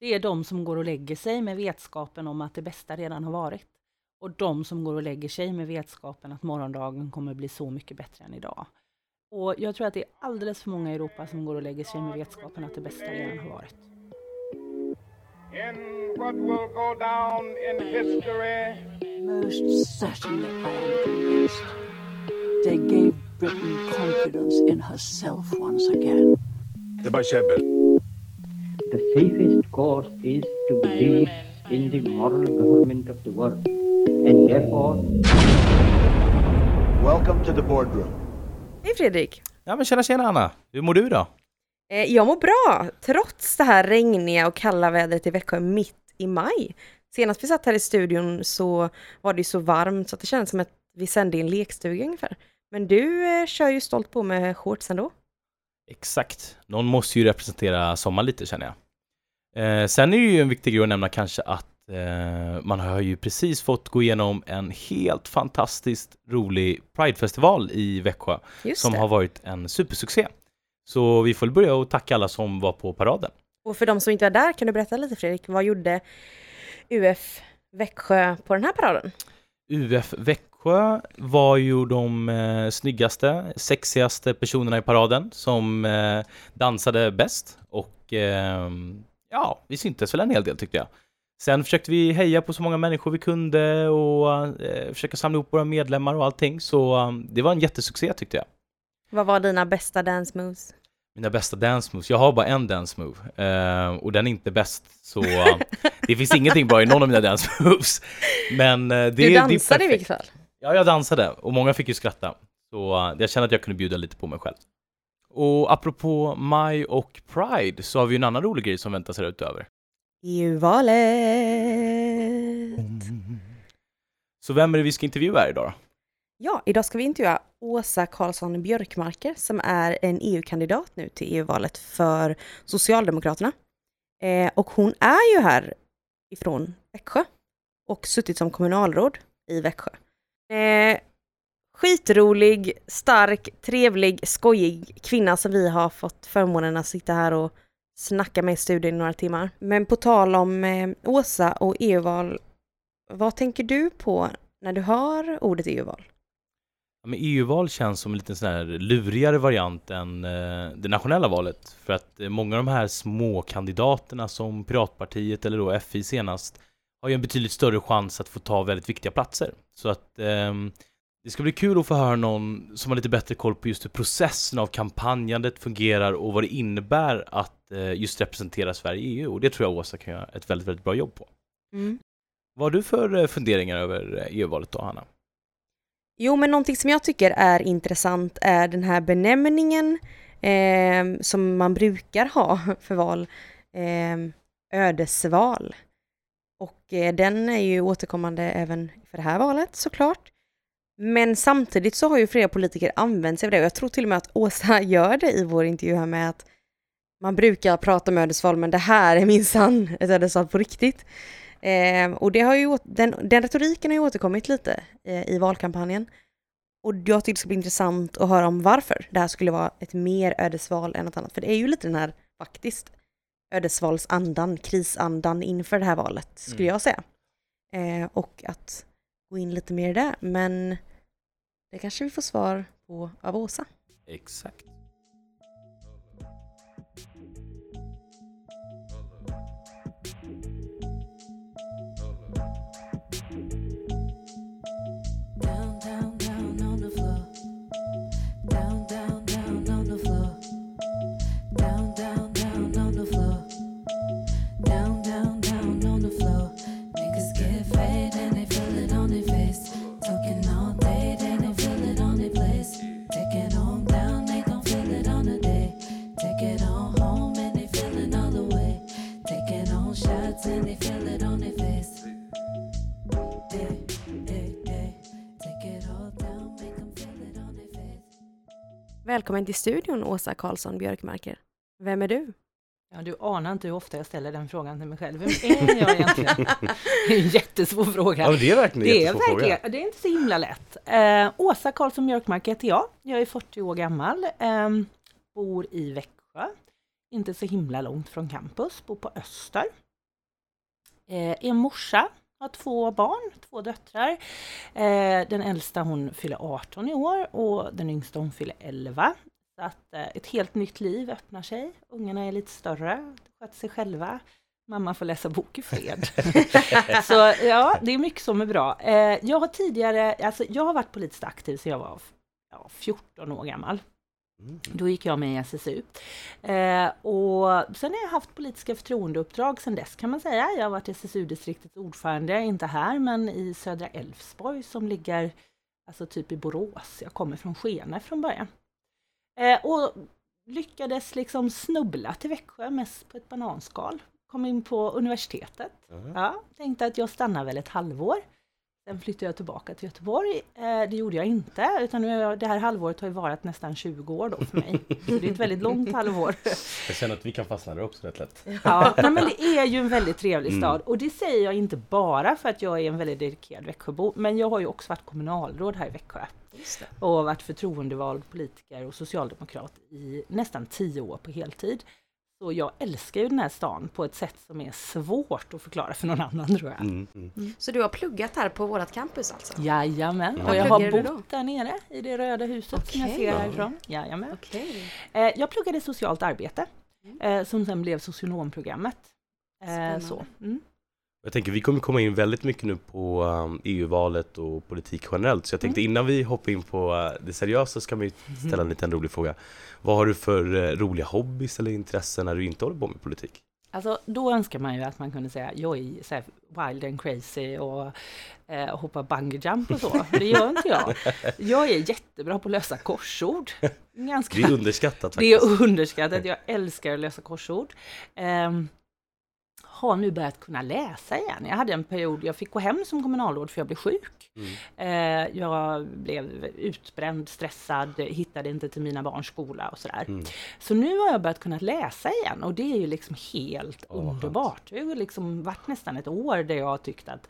Det är de som går och lägger sig med vetskapen om att det bästa redan har varit. Och de som går och lägger sig med vetskapen att morgondagen kommer bli så mycket bättre än idag. Och jag tror att det är alldeles för många i Europa som går och lägger sig med vetskapen att det bästa redan har varit. In what will go down in history Most certainly I am convinced. They gave Britain confidence in herself once again. Det är bara käbbel. The safest course is to believe in the moral government of the world. And therefore... Welcome to the boardroom. Hej Fredrik! Ja men tjena tjena Anna, hur mår du då? Eh, jag mår bra, trots det här regniga och kalla vädret i Växjö mitt i maj. Senast vi satt här i studion så var det ju så varmt så att det kändes som att vi sände i en lekstuga ungefär. Men du eh, kör ju stolt på med shorts ändå. Exakt, någon måste ju representera sommaren lite känner jag. Eh, sen är ju en viktig grej att nämna kanske att eh, man har ju precis fått gå igenom en helt fantastiskt rolig Pridefestival i Växjö Just som det. har varit en supersuccé. Så vi får börja och tacka alla som var på paraden. Och för de som inte var där, kan du berätta lite Fredrik, vad gjorde UF Växjö på den här paraden? UF Växjö var ju de eh, snyggaste, sexigaste personerna i paraden som eh, dansade bäst och eh, ja, vi syntes väl en hel del tyckte jag. Sen försökte vi heja på så många människor vi kunde och eh, försöka samla ihop våra medlemmar och allting så eh, det var en jättesuccé tyckte jag. Vad var dina bästa dance moves? Mina bästa dance moves, jag har bara en dance move eh, och den är inte bäst så det finns ingenting bra i någon av mina dance moves. Men eh, det, Du det är dansade i perfekt. vilket fall? Ja, jag dansade och många fick ju skratta. Så uh, jag kände att jag kunde bjuda lite på mig själv. Och apropå maj och Pride så har vi ju en annan rolig grej som väntar sig där utöver. EU-valet! Så vem är det vi ska intervjua här idag då? Ja, idag ska vi intervjua Åsa Karlsson Björkmarker som är en EU-kandidat nu till EU-valet för Socialdemokraterna. Eh, och hon är ju här ifrån Växjö och suttit som kommunalråd i Växjö. Eh, skitrolig, stark, trevlig, skojig kvinna som vi har fått förmånen att sitta här och snacka med i studion i några timmar. Men på tal om eh, Åsa och EU-val, vad tänker du på när du hör ordet EU-val? Ja, men EU-val känns som en lite sån här lurigare variant än eh, det nationella valet. För att eh, många av de här små kandidaterna som Piratpartiet eller då FI senast har ju en betydligt större chans att få ta väldigt viktiga platser. Så att ehm, det ska bli kul att få höra någon som har lite bättre koll på just hur processen av kampanjandet fungerar och vad det innebär att eh, just representera Sverige i EU. Och det tror jag Åsa kan göra ett väldigt, väldigt bra jobb på. Vad har du för eh, funderingar över eh, EU-valet då, Hanna? Jo, men någonting som jag tycker är intressant är den här benämningen eh, som man brukar ha för val, eh, ödesval. Och eh, den är ju återkommande även för det här valet såklart. Men samtidigt så har ju flera politiker använt sig av det och jag tror till och med att Åsa gör det i vår intervju här med att man brukar prata om ödesval men det här är minsann ett ödesval på riktigt. Eh, och det har ju, den, den retoriken har ju återkommit lite eh, i valkampanjen. Och jag tycker det ska bli intressant att höra om varför det här skulle vara ett mer ödesval än något annat. För det är ju lite den här, faktiskt, ödesvalsandan, krisandan inför det här valet, skulle Mm. jag säga. Eh, och att gå in lite mer i det. Men det kanske vi får svar på av Åsa. Exakt. Välkommen till studion Åsa Karlsson Björkmarker. Vem är du? Ja, du anar inte hur ofta jag ställer den frågan till mig själv. Vem är jag egentligen? Det är en jättesvår fråga. Ja, det är verkligen en Det är jättesvår fråga. verkligen, det är inte så himla lätt. Eh, Åsa Karlsson Björkmark heter jag. Jag är 40 år gammal, eh, bor i Växjö, inte så himla långt från campus, bor på Öster. Eh, är morsa, har två barn, två döttrar. Eh, den äldsta hon fyller 18 i år och den yngsta hon fyller 11. Så att eh, ett helt nytt liv öppnar sig. Ungarna är lite större, sköter sig själva. Mamma får läsa bok i fred. Så ja, det är mycket som är bra. Eh, jag har tidigare, alltså jag har varit politiskt aktiv sedan jag var ja, 14 år gammal. Mm. Då gick jag med i SSU. Eh, och sen har jag haft politiska förtroendeuppdrag sedan dess kan man säga. Jag har varit SSU-distriktets ordförande, inte här men i södra Älvsborg som ligger alltså typ i Borås. Jag kommer från Skene från början. Eh, och lyckades liksom snubbla till Växjö mest på ett bananskal. Kom in på universitetet. Mhm. Ja, tänkte att jag stannar väl ett halvår. Sen flyttade jag tillbaka till Göteborg. Eh, det gjorde jag inte, utan nu har jag, det här halvåret har ju varit nästan 20 år då för mig. Så det är ett väldigt långt halvår. Jag känner att vi kan fastna där också rätt lätt. Ja, nej, men det är ju en väldigt trevlig Mm. stad och det säger jag inte bara för att jag är en väldigt dedikerad Växjöbo, men jag har ju också varit kommunalråd här i Växjö Just det. och varit förtroendevald politiker och socialdemokrat i nästan tio år på heltid. Så jag älskar ju den här stan på ett sätt som är svårt att förklara för någon annan tror jag. Mm. Mm. Så du har pluggat här på vårt campus alltså? Jajamän, Mm. och jag har bott där nere i det röda huset som jag Okej. ser härifrån. Jajamän. Okej. Eh, jag pluggade socialt arbete Mm. eh, som sen blev socionomprogrammet. Eh, så. Jag tänker vi kommer komma in väldigt mycket nu på um, EU-valet och politik generellt så jag tänkte Mm. innan vi hoppar in på uh, det seriösa ska vi ställa en liten rolig fråga. Vad har du för uh, roliga hobbys eller intressen när du inte håller på med politik? Alltså då önskar man ju att man kunde säga jag är så wild and crazy och eh, hoppa bungee jump och så. Det gör inte jag. Jag är jättebra på att lösa korsord. Ganska Det är underskattat Det faktiskt. är underskattat, jag älskar att lösa korsord. Ehm, har nu börjat kunna läsa igen. Jag hade en period, jag fick gå hem som kommunalråd för jag blev sjuk. Mm. Eh, jag blev utbränd, stressad, hittade inte till mina barns skola och sådär. Mm. Så nu har jag börjat kunna läsa igen och det är ju liksom helt vad underbart. Det har liksom varit nästan ett år där jag har tyckt att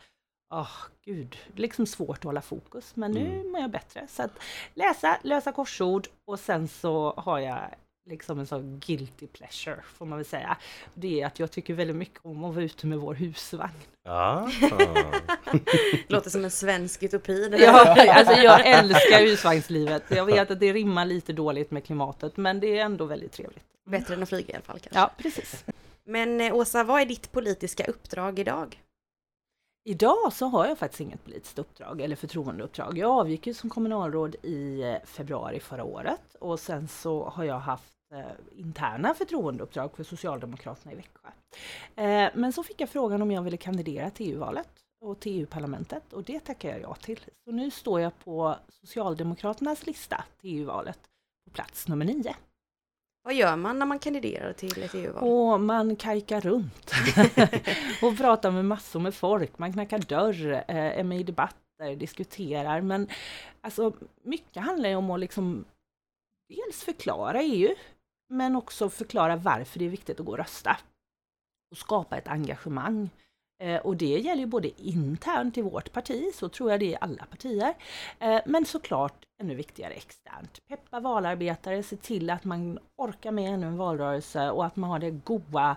Åh gud, det är liksom svårt att hålla fokus men nu Mm. mår jag bättre. Så att läsa, lösa korsord och sen så har jag liksom en sån guilty pleasure får man väl säga. Det är att jag tycker väldigt mycket om att vara ute med vår husvagn. Ja. Låter som en svensk utopi. Ja, alltså jag älskar husvagnslivet. Jag vet att det rimmar lite dåligt med klimatet men det är ändå väldigt trevligt. Bättre än att flyga i alla fall kanske. Ja, precis. Men eh, Åsa, vad är ditt politiska uppdrag idag? Idag så har jag faktiskt inget politiskt uppdrag eller förtroendeuppdrag. Jag avgick ju som kommunalråd i eh, februari förra året och sen så har jag haft eh, interna förtroendeuppdrag för Socialdemokraterna i Växjö. Eh, men så fick jag frågan om jag ville kandidera till EU-valet och till EU-parlamentet och det tackar jag ja till. Så nu står jag på Socialdemokraternas lista till EU-valet på plats nummer nio. Vad gör man när man kandiderar till ett EU-val? Åh, man kajkar runt och pratar med massor med folk. Man knackar dörr, eh, är med i debatter, diskuterar. Men alltså, mycket handlar ju om att liksom dels förklara EU, men också förklara varför det är viktigt att gå och rösta. Och skapa ett engagemang. Eh, Och det gäller ju både internt i vårt parti, så tror jag det är i alla partier. Eh, Men såklart ännu viktigare externt. Peppa valarbetare, se till att man orkar med ännu en valrörelse och att man har det goa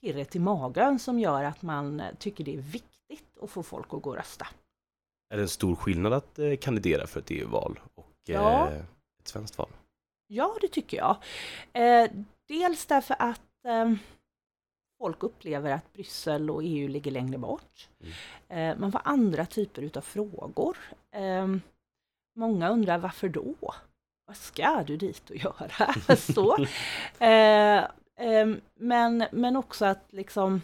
pirret i magen som gör att man tycker det är viktigt att få folk att gå och rösta. Är det en stor skillnad att eh, kandidera för ett EU-val och Ja. ett svenskt val? Ja, det tycker jag. Dels därför att eh, folk upplever att Bryssel och EU ligger längre bort. Eh, man får andra typer utav frågor. Eh, många undrar varför då? Vad ska du dit och göra? Så. Eh, eh, men, men också att liksom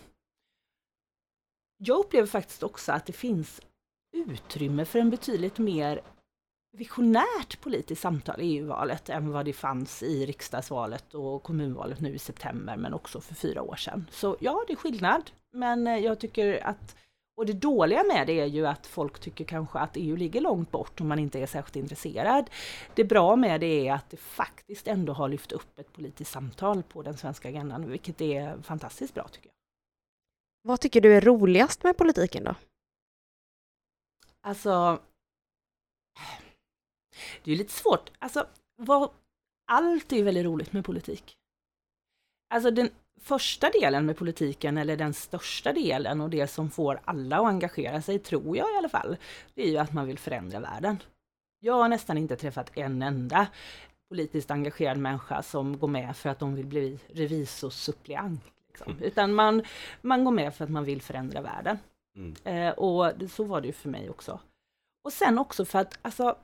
jag upplever faktiskt också att det finns utrymme för en betydligt mer visionärt politiskt samtal i EU-valet än vad det fanns i riksdagsvalet och kommunvalet nu i september men också för fyra år sedan. Så ja, det är skillnad. Men eh, jag tycker att, och det dåliga med det är ju att folk tycker kanske att EU ligger långt bort om man inte är särskilt intresserad. Det bra med det är att det faktiskt ändå har lyft upp ett politiskt samtal på den svenska agendan, vilket är fantastiskt bra tycker jag. Vad tycker du är roligast med politiken då? Alltså, det är lite svårt. Alltså, vad, allt är ju väldigt roligt med politik. Alltså den första delen med politiken, eller den största delen och det som får alla att engagera sig, tror jag i alla fall, det är ju att man vill förändra världen. Jag har nästan inte träffat en enda politiskt engagerad människa som går med för att de vill bli revisorsuppleant. Liksom. Utan man, man går med för att man vill förändra världen. Mm. Eh, och så var det ju för mig också. Och sen också för att alltså,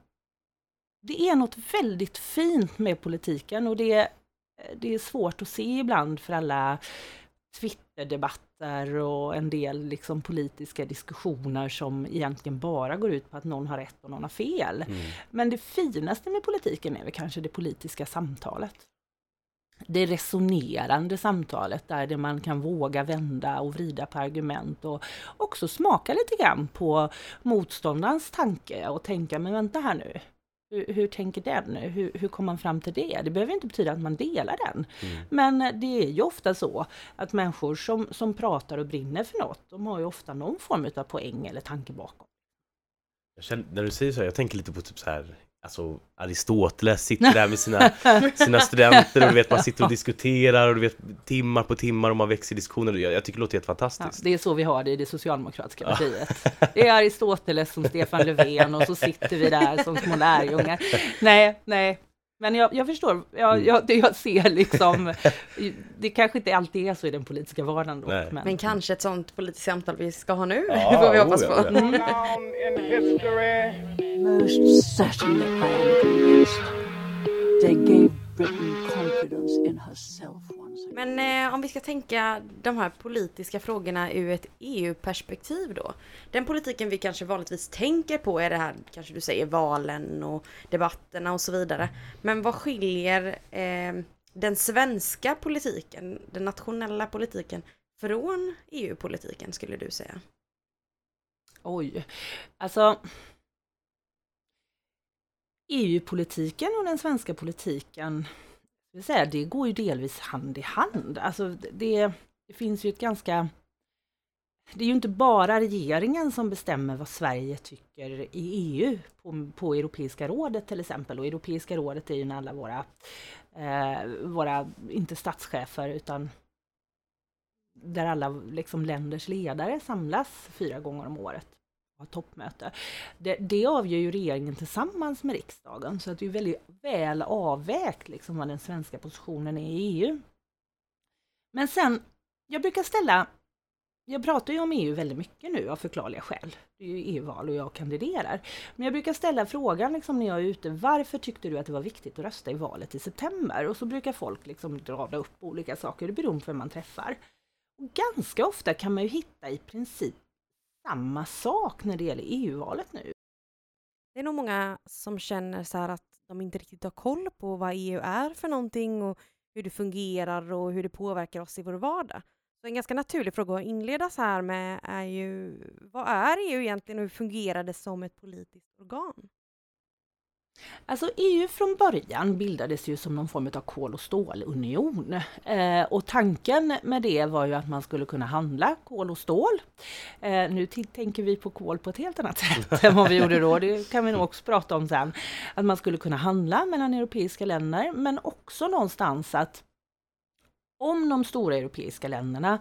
det är något väldigt fint med politiken och det, det är svårt att se ibland för alla Twitterdebatter och en del liksom politiska diskussioner som egentligen bara går ut på att någon har rätt och någon har fel. Mm. Men det finaste med politiken är väl kanske det politiska samtalet. Det resonerande samtalet där man kan våga vända och vrida på argument och också smaka lite grann på motståndarens tanke och tänka, men vänta här nu. Hur, hur tänker den? Hur, hur kom man fram till det? Det behöver inte betyda att man delar den. Mm. Men det är ju ofta så att människor som, som pratar och brinner för något, de har ju ofta någon form av poäng eller tanke bakom. Jag känner, när du säger så här, jag tänker lite på typ så här Alltså Aristoteles sitter där med sina, sina studenter och du vet man sitter och diskuterar och du vet timmar på timmar och man växer i diskussioner. Jag, jag tycker det låter helt Ja, fantastiskt. det är så vi har det i det socialdemokratiska partiet. Det är Aristoteles som Stefan Löfven och så sitter vi där som små lärjungar. Nej, nej. Men jag, jag förstår, jag, Mm. jag, det jag ser liksom, det kanske inte alltid är så i den politiska vardagen då. Nej. Men kanske ett sånt politiskt samtal vi ska ha nu, Ja, får vi hoppas oh på. ja, oh ja. Mm. Men eh, om vi ska tänka de här politiska frågorna ur ett EU-perspektiv då. Den politiken vi kanske vanligtvis tänker på är det här, kanske du säger valen och debatterna och så vidare. Men vad skiljer eh, den svenska politiken, den nationella politiken, från EU-politiken skulle du säga? Oj, alltså EU-politiken och den svenska politiken, det, vill säga, det går ju delvis hand i hand. Alltså det, det finns ju ett ganska det är ju inte bara regeringen som bestämmer vad Sverige tycker i EU på, på Europeiska rådet till exempel. Och Europeiska rådet är ju när alla våra, eh, våra inte statschefer utan där alla liksom länders ledare samlas fyra gånger om året toppmöte. Det, det avgör ju regeringen tillsammans med riksdagen så att det är väldigt väl avvägt liksom vad den svenska positionen är i EU. Men sen, jag brukar ställa jag pratar ju om EU väldigt mycket nu av förklarliga skäl. Det är ju EU-val och jag kandiderar. Men jag brukar ställa frågan liksom när jag är ute, varför tyckte du att det var viktigt att rösta i valet i september? Och så brukar folk liksom rada upp olika saker, det beror på vem man träffar. Och ganska ofta kan man ju hitta i princip samma sak när det gäller EU-valet nu. Det är nog många som känner så här att de inte riktigt har koll på vad EU är för någonting och hur det fungerar och hur det påverkar oss i vår vardag. Så en ganska naturlig fråga att inleda så här med är ju vad är EU egentligen och hur fungerar det som ett politiskt organ? Alltså EU från början bildades ju som någon form av kol och stålunion. Eh, och tanken med det var ju att man skulle kunna handla kol och stål. Eh, nu tänker vi på kol på ett helt annat sätt än vad vi gjorde då. Det kan vi nog också prata om sen. Att man skulle kunna handla mellan europeiska länder men också någonstans att om de stora europeiska länderna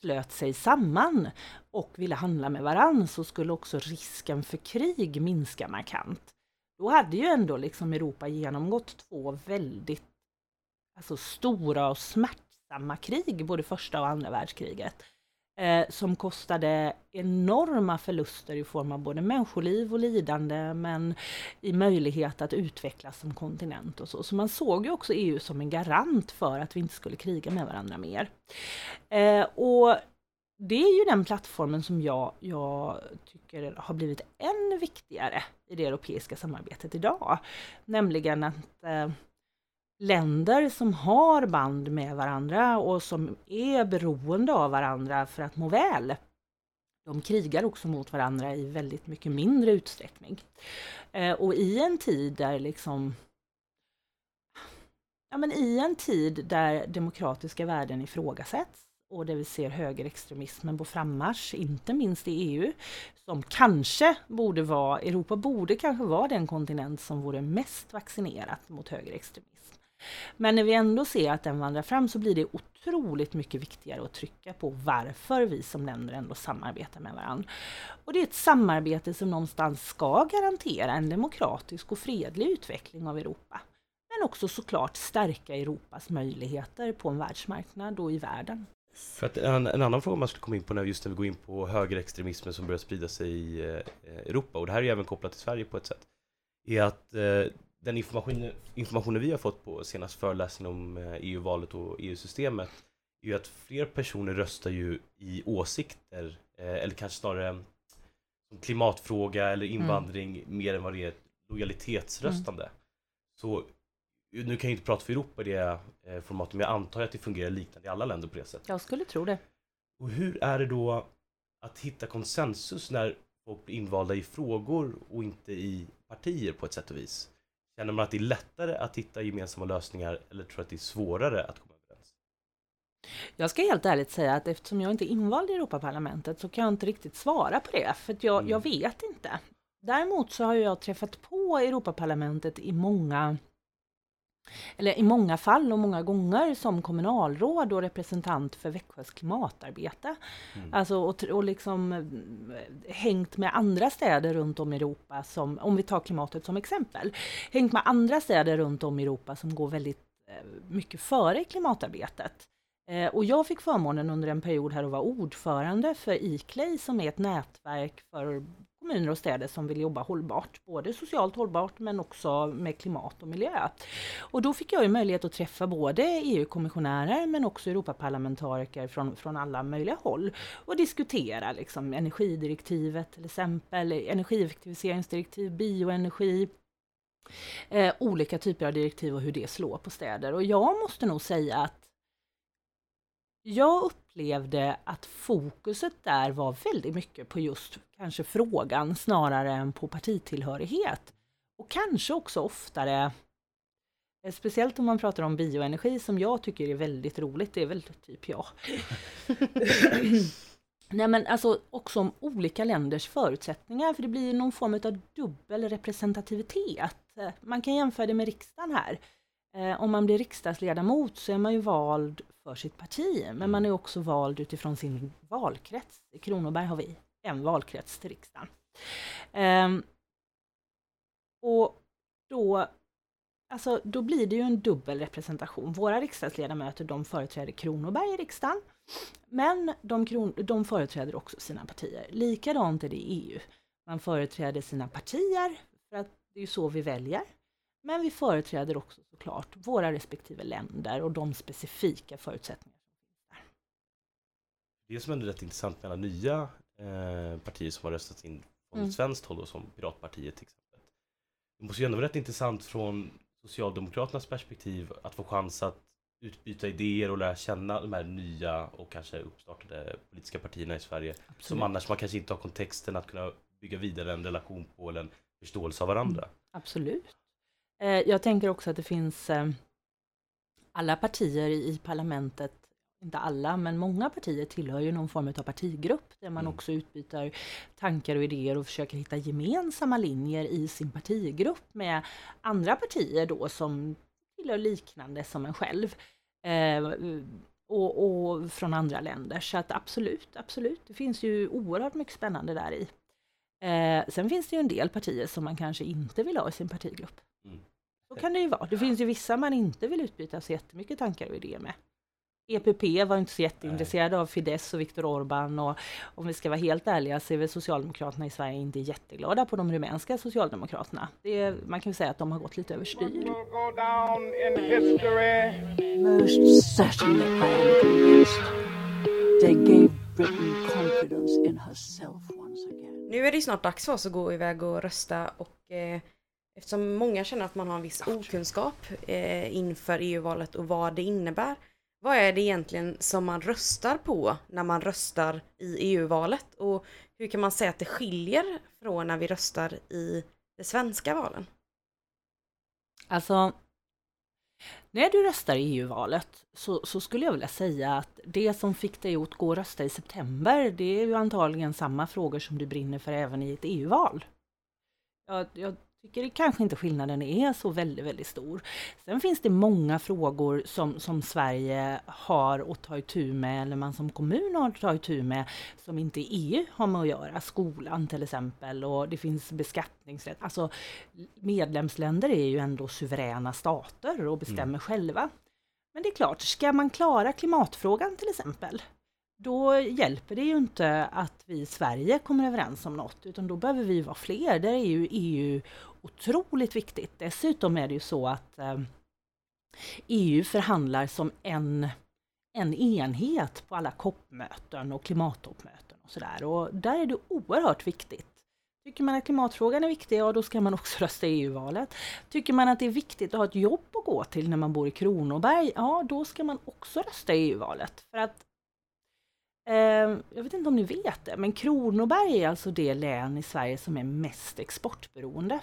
slöt sig samman och ville handla med varann så skulle också risken för krig minska markant. Då hade ju ändå liksom Europa genomgått två väldigt alltså stora och smärtsamma krig, både första och andra världskriget, eh, som kostade enorma förluster i form av både människoliv och lidande, men i möjlighet att utvecklas som kontinent och så. Så man såg ju också EU som en garant för att vi inte skulle kriga med varandra mer. Eh, och det är ju den plattformen som jag, jag tycker har blivit än viktigare i det europeiska samarbetet idag. Nämligen att eh, länder som har band med varandra och som är beroende av varandra för att må väl, de krigar också mot varandra i väldigt mycket mindre utsträckning. Eh, och i en tid där liksom Ja, men i en tid där demokratiska värden ifrågasätts och där vi ser högerextremismen på frammarsch, inte minst i EU, som kanske borde vara, Europa borde kanske vara den kontinent som vore mest vaccinerat mot högerextremism. Men när vi ändå ser att den vandrar fram så blir det otroligt mycket viktigare att trycka på varför vi som länder ändå samarbetar med varandra. Och det är ett samarbete som någonstans ska garantera en demokratisk och fredlig utveckling av Europa. Men också såklart stärka Europas möjligheter på en världsmarknad och i världen. För att en, en annan fråga man skulle komma in på när just när vi går in på högerextremismen som börjar sprida sig i eh, Europa och det här är ju även kopplat till Sverige på ett sätt är att eh, den information, informationen vi har fått på senaste föreläsningen om eh, EU-valet och EU-systemet är ju att fler personer röstar ju i åsikter eh, eller kanske snarare som klimatfråga eller invandring mer än vad det är lojalitetsröstande. Så nu kan jag inte prata för Europa i det eh, formatet men jag antar att det fungerar liknande i alla länder på det sättet. Jag skulle tro det. Och hur är det då att hitta konsensus när folk blir invalda i frågor och inte i partier på ett sätt och vis? Känner man att det är lättare att hitta gemensamma lösningar eller tror att det är svårare att komma överens? Jag ska helt ärligt säga att eftersom jag inte är invald i Europaparlamentet så kan jag inte riktigt svara på det, för jag, Mm. jag vet inte. Däremot så har jag träffat på Europaparlamentet i många eller i många fall och många gånger som kommunalråd och representant för Växjös klimatarbete. Mm. Alltså och, och liksom eh, hängt med andra städer runt om i Europa som, om vi tar klimatet som exempel, hängt med andra städer runt om i Europa som går väldigt eh, mycket före klimatarbetet. Eh, Och jag fick förmånen under en period här att vara ordförande för ICLEI som är ett nätverk för kommuner och städer som vill jobba hållbart, både socialt hållbart men också med klimat och miljö. Och då fick jag ju möjlighet att träffa både EU-kommissionärer men också Europaparlamentariker från, från alla möjliga håll och diskutera liksom energidirektivet till exempel, energieffektiviseringsdirektiv, bioenergi, eh, olika typer av direktiv och hur det slår på städer. Och jag måste nog säga att jag upplevde att fokuset där var väldigt mycket på just kanske frågan snarare än på partitillhörighet. Och kanske också oftare, eh, speciellt om man pratar om bioenergi som jag tycker är väldigt roligt, det är väl typ jag. Nej men alltså också om olika länders förutsättningar, för det blir någon form av dubbel representativitet. Man kan jämföra det med riksdagen här. Eh, om man blir riksdagsledamot så är man ju vald för sitt parti, men man är också vald utifrån sin valkrets. I Kronoberg har vi en valkrets till riksdagen. Ehm, och då, alltså, då blir det ju en dubbel representation. Våra riksdagsledamöter de företräder Kronoberg i riksdagen, men de, kron, de företräder också sina partier. Likadant är det i EU. Man företräder sina partier, för att det är ju så vi väljer. Men vi företräder också såklart våra respektive länder och de specifika förutsättningar. Det som ändå är rätt intressant med alla nya eh, partier som har röstats in från Mm. svenskt håll, då, som Piratpartiet till exempel. Det måste ju ändå vara rätt intressant från Socialdemokraternas perspektiv att få chans att utbyta idéer och lära känna de här nya och kanske uppstartade politiska partierna i Sverige. Som annars man kanske inte har kontexten att kunna bygga vidare en relation på eller en förståelse av varandra. Absolut. Eh, jag tänker också att det finns eh, alla partier i, parlamentet, inte alla, men många partier tillhör ju någon form av partigrupp där man Mm. också utbyter tankar och idéer och försöker hitta gemensamma linjer i sin partigrupp med andra partier då som tillhör liknande som en själv. Eh, och, och från andra länder. Så att absolut, absolut. Det finns ju oerhört mycket spännande där i. Eh, sen finns det ju en del partier som man kanske inte vill ha i sin partigrupp. Mm. Så kan det ju vara. Det finns ju vissa man inte vill utbyta så jättemycket tankar och idéer med. EPP var inte så jätteintresserade av Fidesz och Viktor Orbán och om vi ska vara helt ärliga så är väl Socialdemokraterna i Sverige inte jätteglada på de rumänska Socialdemokraterna. Det är, man kan väl säga att de har gått lite överstyr. go down in history. Most certainly I am convinced they gave Britain confidence in herself once again. Nu är det snart dags för oss att gå iväg och rösta och eh, eftersom många känner att man har en viss okunskap eh, inför EU-valet och vad det innebär. Vad är det egentligen som man röstar på när man röstar i EU-valet och hur kan man säga att det skiljer från när vi röstar i de svenska valen? Alltså, när du röstar i EU-valet så, så skulle jag vilja säga att det som fick dig att gå och rösta i september, det är ju antagligen samma frågor som du brinner för även i ett EU-val. Jag, jag Tycker kanske inte skillnaden är så väldigt, väldigt stor. Sen finns det många frågor som, som Sverige har att ta itu med, eller man som kommun har att ta itu med, som inte EU har med att göra. Skolan till exempel, och det finns beskattningsrätt. Alltså medlemsländer är ju ändå suveräna stater och bestämmer själva. Men det är klart, ska man klara klimatfrågan till exempel, då hjälper det ju inte att vi i Sverige kommer överens om något, utan då behöver vi vara fler. Där är ju EU otroligt viktigt. Dessutom är det ju så att eh, EU förhandlar som en, en enhet på alla COP-möten och klimattoppmöten och sådär. Och där är det oerhört viktigt. Tycker man att klimatfrågan är viktig, ja då ska man också rösta i EU-valet. Tycker man att det är viktigt att ha ett jobb att gå till när man bor i Kronoberg, ja då ska man också rösta i EU-valet. För att Eh, jag vet inte om ni vet det, men Kronoberg är alltså det län i Sverige som är mest exportberoende.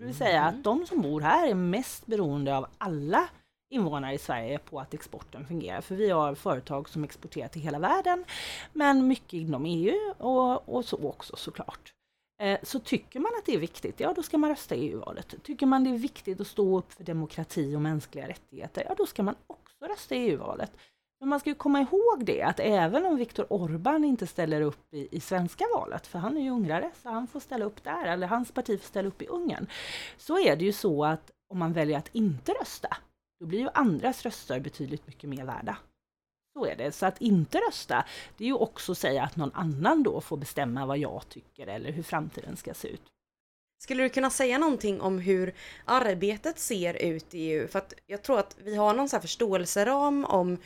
Det vill säga att de som bor här är mest beroende av alla invånare i Sverige på att exporten fungerar. För vi har företag som exporterar till hela världen, men mycket inom EU och, och så också såklart. Eh, Så tycker man att det är viktigt, ja då ska man rösta i EU-valet. Tycker man det är viktigt att stå upp för demokrati och mänskliga rättigheter, ja då ska man också rösta i EU-valet. Men man ska ju komma ihåg det att även om Viktor Orbán inte ställer upp i, i svenska valet, för han är ju ungrare, så han får ställa upp där, eller hans parti får ställa upp i Ungern, så är det ju så att om man väljer att inte rösta, då blir ju andras röster betydligt mycket mer värda. Så är det. Så att inte rösta, det är ju också att säga att någon annan då får bestämma vad jag tycker eller hur framtiden ska se ut. Skulle du kunna säga någonting om hur arbetet ser ut i EU? För att jag tror att vi har någon så här förståelseram om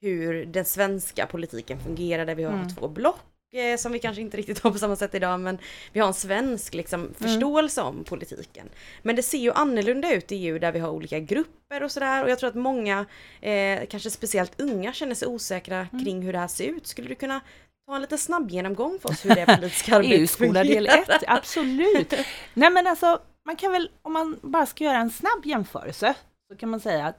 hur den svenska politiken fungerar där vi har Mm. två block eh, som vi kanske inte riktigt har på samma sätt idag men vi har en svensk liksom, förståelse om politiken. Men det ser ju annorlunda ut i EU där vi har olika grupper och sådär och jag tror att många, eh, kanske speciellt unga, känner sig osäkra kring hur det här ser ut. Skulle du kunna ta en liten snabb genomgång för oss hur det politiska arbetet EU-skola del fungerar? 1, absolut. Nej men alltså, man kan väl, om man bara ska göra en snabb jämförelse, så kan man säga att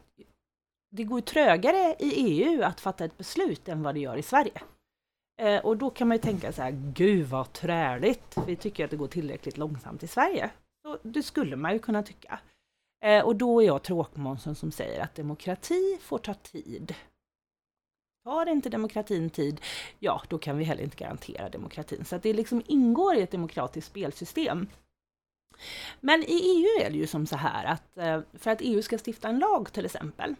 det går trögare i EU att fatta ett beslut än vad det gör i Sverige. Eh, och då kan man ju tänka så här, gud vad träligt, vi tycker att det går tillräckligt långsamt i Sverige. Så det skulle man ju kunna tycka. Eh, och då är jag tråkmånsen som säger att demokrati får ta tid. Tar inte demokratin tid, ja då kan vi heller inte garantera demokratin. Så att det liksom ingår i ett demokratiskt spelsystem. Men i EU är det ju som så här att eh, för att EU ska stifta en lag till exempel,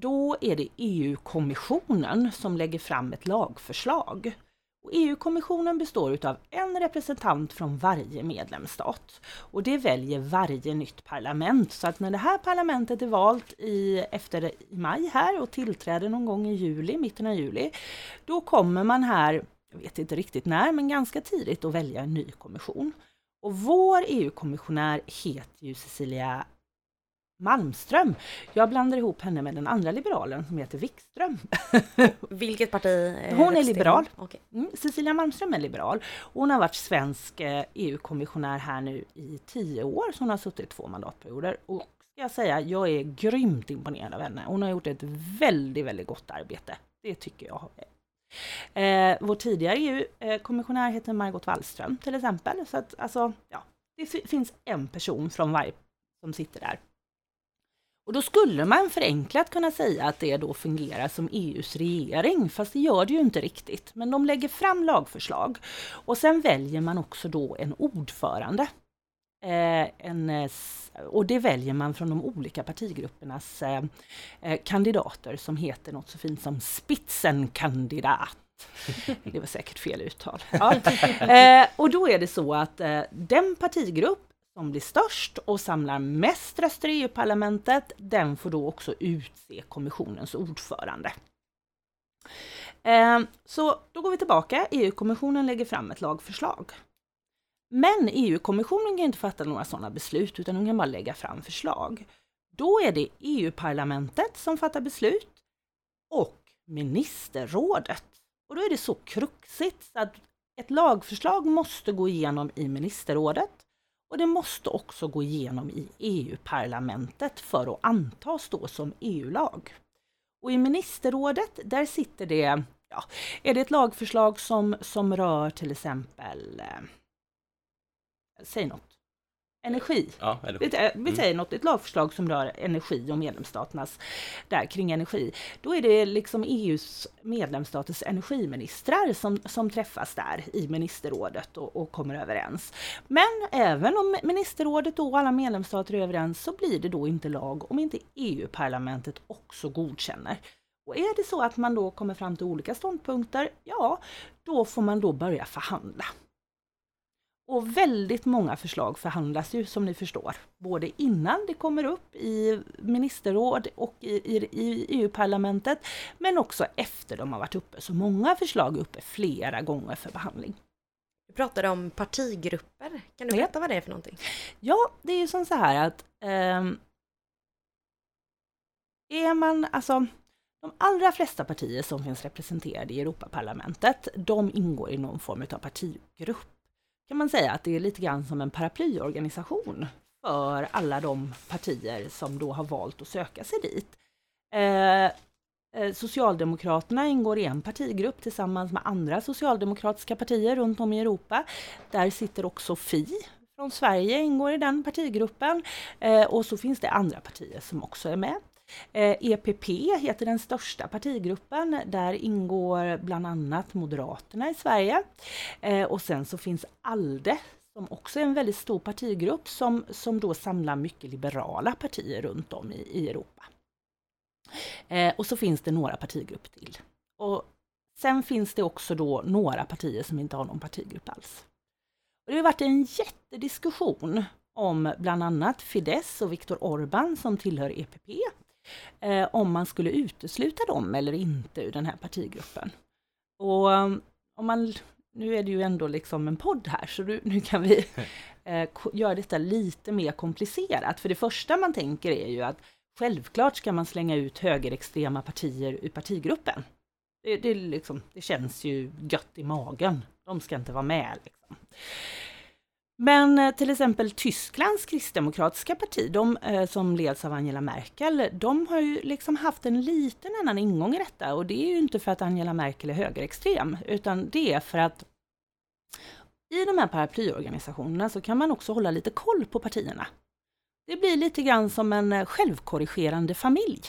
då är det EU-kommissionen som lägger fram ett lagförslag. EU-kommissionen består utav en representant från varje medlemsstat. Och det väljer varje nytt parlament. Så att när det här parlamentet är valt i, efter i maj här och tillträder någon gång i juli, mitten av juli, då kommer man här, jag vet inte riktigt när, men ganska tidigt att välja en ny kommission. Och vår EU-kommissionär heter ju Cecilia Malmström. Jag blandar ihop henne med den andra liberalen som heter Wikström. Vilket parti? eh, Hon är liberal. Okej. Mm, Cecilia Malmström är liberal. Hon har varit svensk eh, EU-kommissionär här nu i tio år, så hon har suttit två mandatperioder. Och ska jag säga, jag är grymt imponerad av henne. Hon har gjort ett väldigt, väldigt gott arbete. Det tycker jag. Eh, vår tidigare EU-kommissionär heter Margot Wallström till exempel. Så att alltså, ja, det fi- finns en person från varje som sitter där. Och då skulle man förenklat kunna säga att det då fungerar som EUs regering, fast det gör det ju inte riktigt. Men de lägger fram lagförslag och sen väljer man också då en ordförande. Eh, en, eh, och det väljer man från de olika partigruppernas eh, eh, kandidater som heter något så fint som Spitzenkandidat. Det var säkert fel uttal. Ja. Eh, och då är det så att eh, den partigrupp som blir störst och samlar mest röster i EU-parlamentet, den får då också utse kommissionens ordförande. Ehm, så då går vi tillbaka. EU-kommissionen lägger fram ett lagförslag. Men EU-kommissionen kan inte fatta några sådana beslut, utan de kan bara lägga fram förslag. Då är det EU-parlamentet som fattar beslut och ministerrådet. Och då är det så kruxigt så att ett lagförslag måste gå igenom i ministerrådet och det måste också gå igenom i EU-parlamentet för att antas då som EU-lag. Och i ministerrådet, där sitter det, ja, är det ett lagförslag som, som rör till exempel, eh, säg något, energi. Ja, eller Vi, vi säger något, ett lagförslag som rör energi och medlemsstaternas där kring energi. Då är det liksom EUs medlemsstaters energiministrar som, som träffas där i ministerrådet och, och kommer överens. Men även om ministerrådet och alla medlemsstater är överens så blir det då inte lag om inte EU-parlamentet också godkänner. Och är det så att man då kommer fram till olika ståndpunkter, ja, då får man då börja förhandla. Och väldigt många förslag förhandlas ju som ni förstår, både innan det kommer upp i ministerråd och i, i, i EU-parlamentet, men också efter de har varit uppe. Så många förslag är uppe flera gånger för behandling. Du pratade om partigrupper. Kan du Ja. berätta vad det är för någonting? Ja, det är ju som så här att ehm, är man, alltså de allra flesta partier som finns representerade i Europaparlamentet, de ingår i någon form av partigrupp. Kan man säga att det är lite grann som en paraplyorganisation för alla de partier som då har valt att söka sig dit. Eh, eh, Socialdemokraterna ingår i en partigrupp tillsammans med andra socialdemokratiska partier runt om i Europa. Där sitter också Fi från Sverige ingår i den partigruppen. Eh, och så finns det andra partier som också är med. Eh, EPP heter den största partigruppen. Där ingår bland annat Moderaterna i Sverige. Eh, och sen så finns ALDE som också är en väldigt stor partigrupp som, som då samlar mycket liberala partier runt om i, i Europa. Eh, och så finns det några partigrupper till. Och sen finns det också då några partier som inte har någon partigrupp alls. Och det har varit en jättediskussion om bland annat Fidesz och Viktor Orbán som tillhör EPP. Eh, om man skulle utesluta dem eller inte ur den här partigruppen. Och um, om man, nu är det ju ändå liksom en podd här så nu, nu kan vi eh, göra detta lite mer komplicerat. För det första man tänker är ju att självklart ska man slänga ut högerextrema partier ur partigruppen. Det, det, liksom, det känns ju gött i magen. De ska inte vara med. Liksom. Men eh, till exempel Tysklands kristdemokratiska parti, de eh, som leds av Angela Merkel, de har ju liksom haft en liten annan ingång i detta och det är ju inte för att Angela Merkel är högerextrem, utan det är för att i de här paraplyorganisationerna så kan man också hålla lite koll på partierna. Det blir lite grann som en eh, självkorrigerande familj.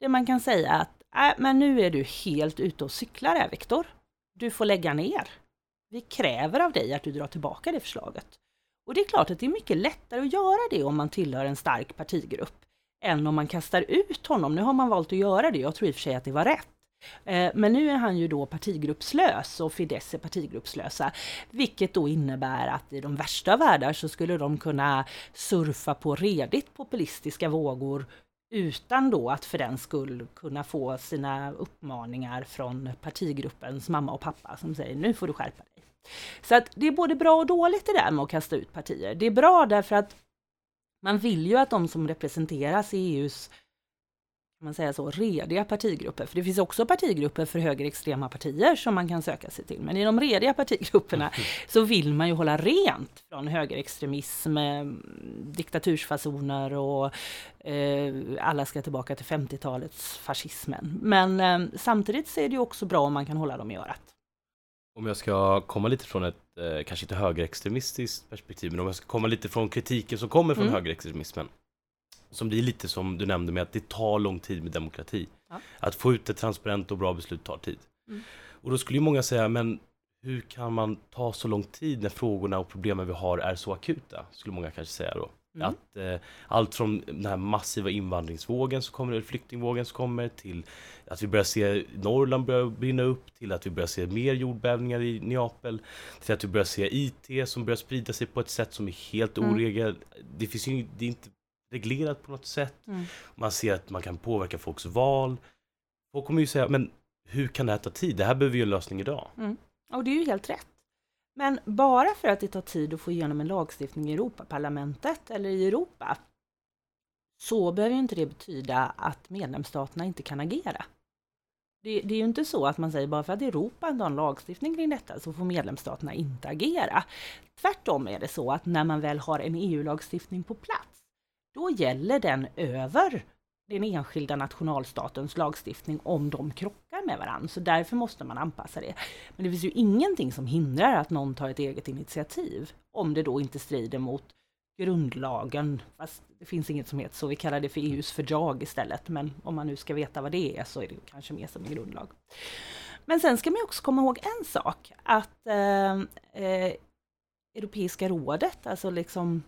Det man kan säga att, äh, men nu är du helt ute och cyklar här Viktor. Du får lägga ner. Vi kräver av dig att du drar tillbaka det förslaget. Och det är klart att det är mycket lättare att göra det om man tillhör en stark partigrupp än om man kastar ut honom. Nu har man valt att göra det, jag tror i och för sig att det var rätt. Eh, men nu är han ju då partigruppslös och Fidesz är partigruppslösa. Vilket då innebär att i de värsta av världar så skulle de kunna surfa på redigt populistiska vågor utan då att för den skull kunna få sina uppmaningar från partigruppens mamma och pappa som säger nu får du skärpa dig. Så att det är både bra och dåligt det där med att kasta ut partier. Det är bra därför att man vill ju att de som representeras i EUs man säga så, rediga partigrupper, för det finns också partigrupper för högerextrema partier som man kan söka sig till. Men i de rediga partigrupperna så vill man ju hålla rent från högerextremism, eh, diktatursfasoner och eh, alla ska tillbaka till 50-talets fascismen. Men eh, samtidigt så är det ju också bra om man kan hålla dem i örat. Om jag ska komma lite från ett, eh, kanske inte högerextremistiskt perspektiv, men om jag ska komma lite från kritiken som kommer från Mm. högerextremismen. Som blir lite som du nämnde med att det tar lång tid med demokrati. Ja. Att få ut ett transparent och bra beslut tar tid. Mm. Och då skulle ju många säga, men hur kan man ta så lång tid när frågorna och problemen vi har är så akuta? Skulle många kanske säga då. Mm. Att eh, allt från den här massiva invandringsvågen som kommer, eller flyktingvågen som kommer, till att vi börjar se Norrland börja brinna upp, till att vi börjar se mer jordbävningar i Neapel, till att vi börjar se IT som börjar sprida sig på ett sätt som är helt Mm. oregel. Det finns ju det är inte reglerat på något sätt. Mm. Man ser att man kan påverka folks val. Folk kommer ju säga, men hur kan det här ta tid? Det här behöver ju en lösning idag. Och det är ju helt rätt. Men bara för att det tar tid att få igenom en lagstiftning i Europaparlamentet eller i Europa så behöver ju inte det betyda att medlemsstaterna inte kan agera. Det, det är ju inte så att man säger bara för att Europa inte har en lagstiftning kring detta så får medlemsstaterna inte agera. Tvärtom är det så att när man väl har en EU-lagstiftning på plats, då gäller den över den enskilda nationalstatens lagstiftning om de krockar med varandra. Så därför måste man anpassa det. Men det finns ju ingenting som hindrar att någon tar ett eget initiativ om det då inte strider mot grundlagen. Fast det finns inget som heter så, vi kallar det för EUs fördrag istället. Men om man nu ska veta vad det är så är det kanske mer som en grundlag. Men sen ska man också komma ihåg en sak, att eh, eh, Europeiska rådet, alltså liksom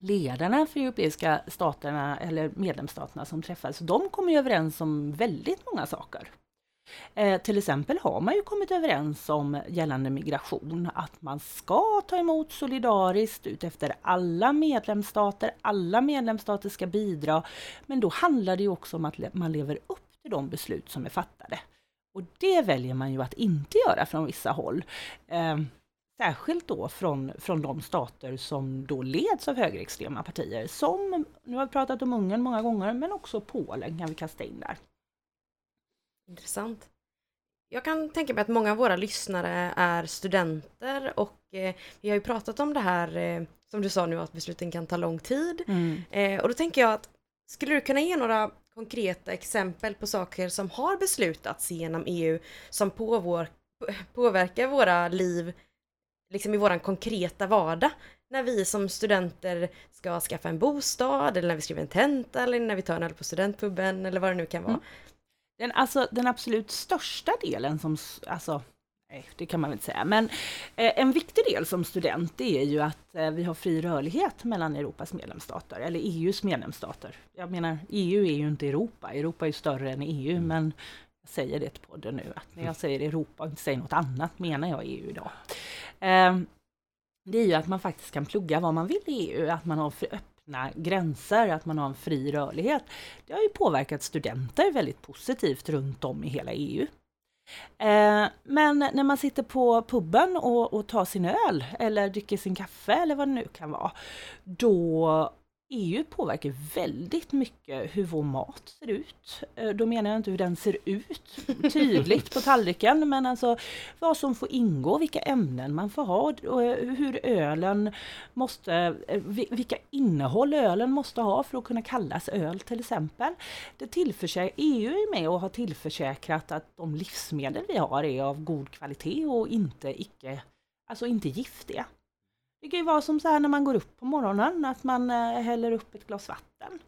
ledarna för europeiska staterna eller medlemsstaterna som träffas, de kommer ju överens om väldigt många saker. Eh, till exempel har man ju kommit överens om gällande migration att man ska ta emot solidariskt utefter alla medlemsstater. Alla medlemsstater ska bidra. Men då handlar det ju också om att le- man lever upp till de beslut som är fattade. Och det väljer man ju att inte göra från vissa håll. Eh, särskilt då från, från de stater som då leds av högerextrema partier. Som, nu har vi pratat om Ungern många gånger, men också Polen kan vi kasta in där. Intressant. Jag kan tänka mig att många av våra lyssnare är studenter och eh, vi har ju pratat om det här eh, som du sa nu att besluten kan ta lång tid. Eh, och då tänker jag att skulle du kunna ge några konkreta exempel på saker som har beslutats genom EU som på vår, påverkar våra liv liksom i våran konkreta vardag när vi som studenter ska skaffa en bostad eller när vi skriver en tenta eller när vi tar en öl på studentpuben eller vad det nu kan vara. Mm. Den, alltså, den absolut största delen som, alltså, nej det kan man väl inte säga, men eh, en viktig del som student är ju att eh, vi har fri rörlighet mellan Europas medlemsstater, eller EUs medlemsstater. Jag menar, EU är ju inte Europa, Europa är ju större än EU, men jag säger det till podden nu, att när jag säger Europa och inte säger något annat menar jag EU idag. Eh, det är ju att man faktiskt kan plugga vad man vill i EU, att man har öppna gränser, att man har en fri rörlighet. Det har ju påverkat studenter väldigt positivt runt om i hela EU. Eh, men när man sitter på puben och, och tar sin öl eller dricker sin kaffe eller vad det nu kan vara, då EU påverkar väldigt mycket hur vår mat ser ut. Eh, då menar jag inte hur den ser ut tydligt på tallriken, men alltså vad som får ingå, vilka ämnen man får ha och eh, hur ölen måste, eh, vilka innehåll ölen måste ha för att kunna kallas öl till exempel. Det tillförsäk- EU är med och har tillförsäkrat att de livsmedel vi har är av god kvalitet och inte, icke, alltså inte giftiga. Det kan ju vara som så här när man går upp på morgonen, att man eh, häller upp ett glas vatten.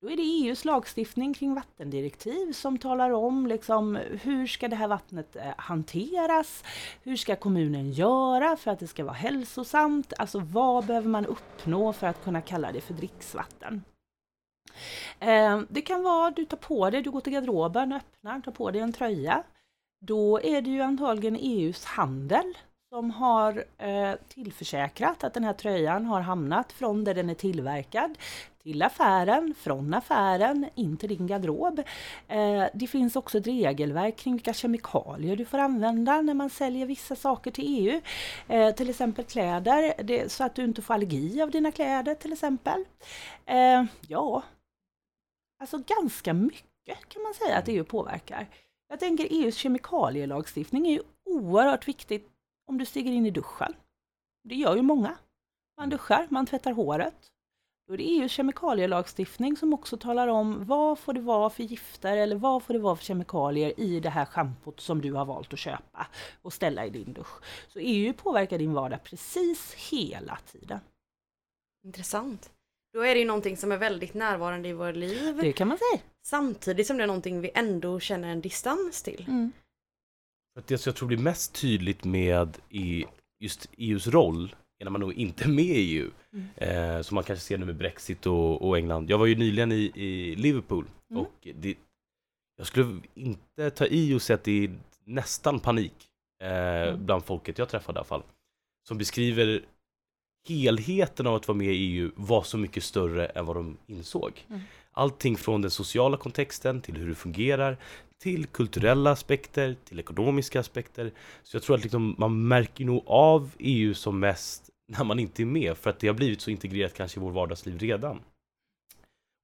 Då är det EUs lagstiftning kring vattendirektiv som talar om liksom, hur ska det här vattnet eh, hanteras? Hur ska kommunen göra för att det ska vara hälsosamt? Alltså vad behöver man uppnå för att kunna kalla det för dricksvatten? Eh, det kan vara du tar på dig, du går till garderoben, öppnar, tar på dig en tröja. Då är det ju antagligen EUs handel som har eh, tillförsäkrat att den här tröjan har hamnat från där den är tillverkad till affären, från affären in till din garderob. Eh, det finns också ett regelverk kring vilka kemikalier du får använda när man säljer vissa saker till EU. Eh, till exempel kläder, det, så att du inte får allergi av dina kläder till exempel. Eh, ja, alltså ganska mycket kan man säga att EU påverkar. Jag tänker EUs kemikalielagstiftning är ju oerhört viktigt om du stiger in i duschen. Det gör ju många. Man duschar, man tvättar håret. Då är det EUs kemikalielagstiftning som också talar om vad får det vara för gifter eller vad får det vara för kemikalier i det här schampot som du har valt att köpa och ställa i din dusch. Så EU påverkar din vardag precis hela tiden. Intressant. Då är det ju någonting som är väldigt närvarande i våra liv. Det kan man säga. Samtidigt som det är någonting vi ändå känner en distans till. Mm. För att det som jag tror blir mest tydligt med i just EUs roll är när man nog inte är med i EU. Mm. Eh, som man kanske ser nu med Brexit och, och England. Jag var ju nyligen i, i Liverpool Mm. och det, jag skulle inte ta i och säga att det är nästan panik eh, Mm. bland folket jag träffade i alla fall. Som beskriver helheten av att vara med i EU var så mycket större än vad de insåg. Mm. Allting från den sociala kontexten till hur det fungerar till kulturella aspekter, till ekonomiska aspekter. Så jag tror att liksom, man märker nog av EU som mest när man inte är med för att det har blivit så integrerat kanske i vår vardagsliv redan.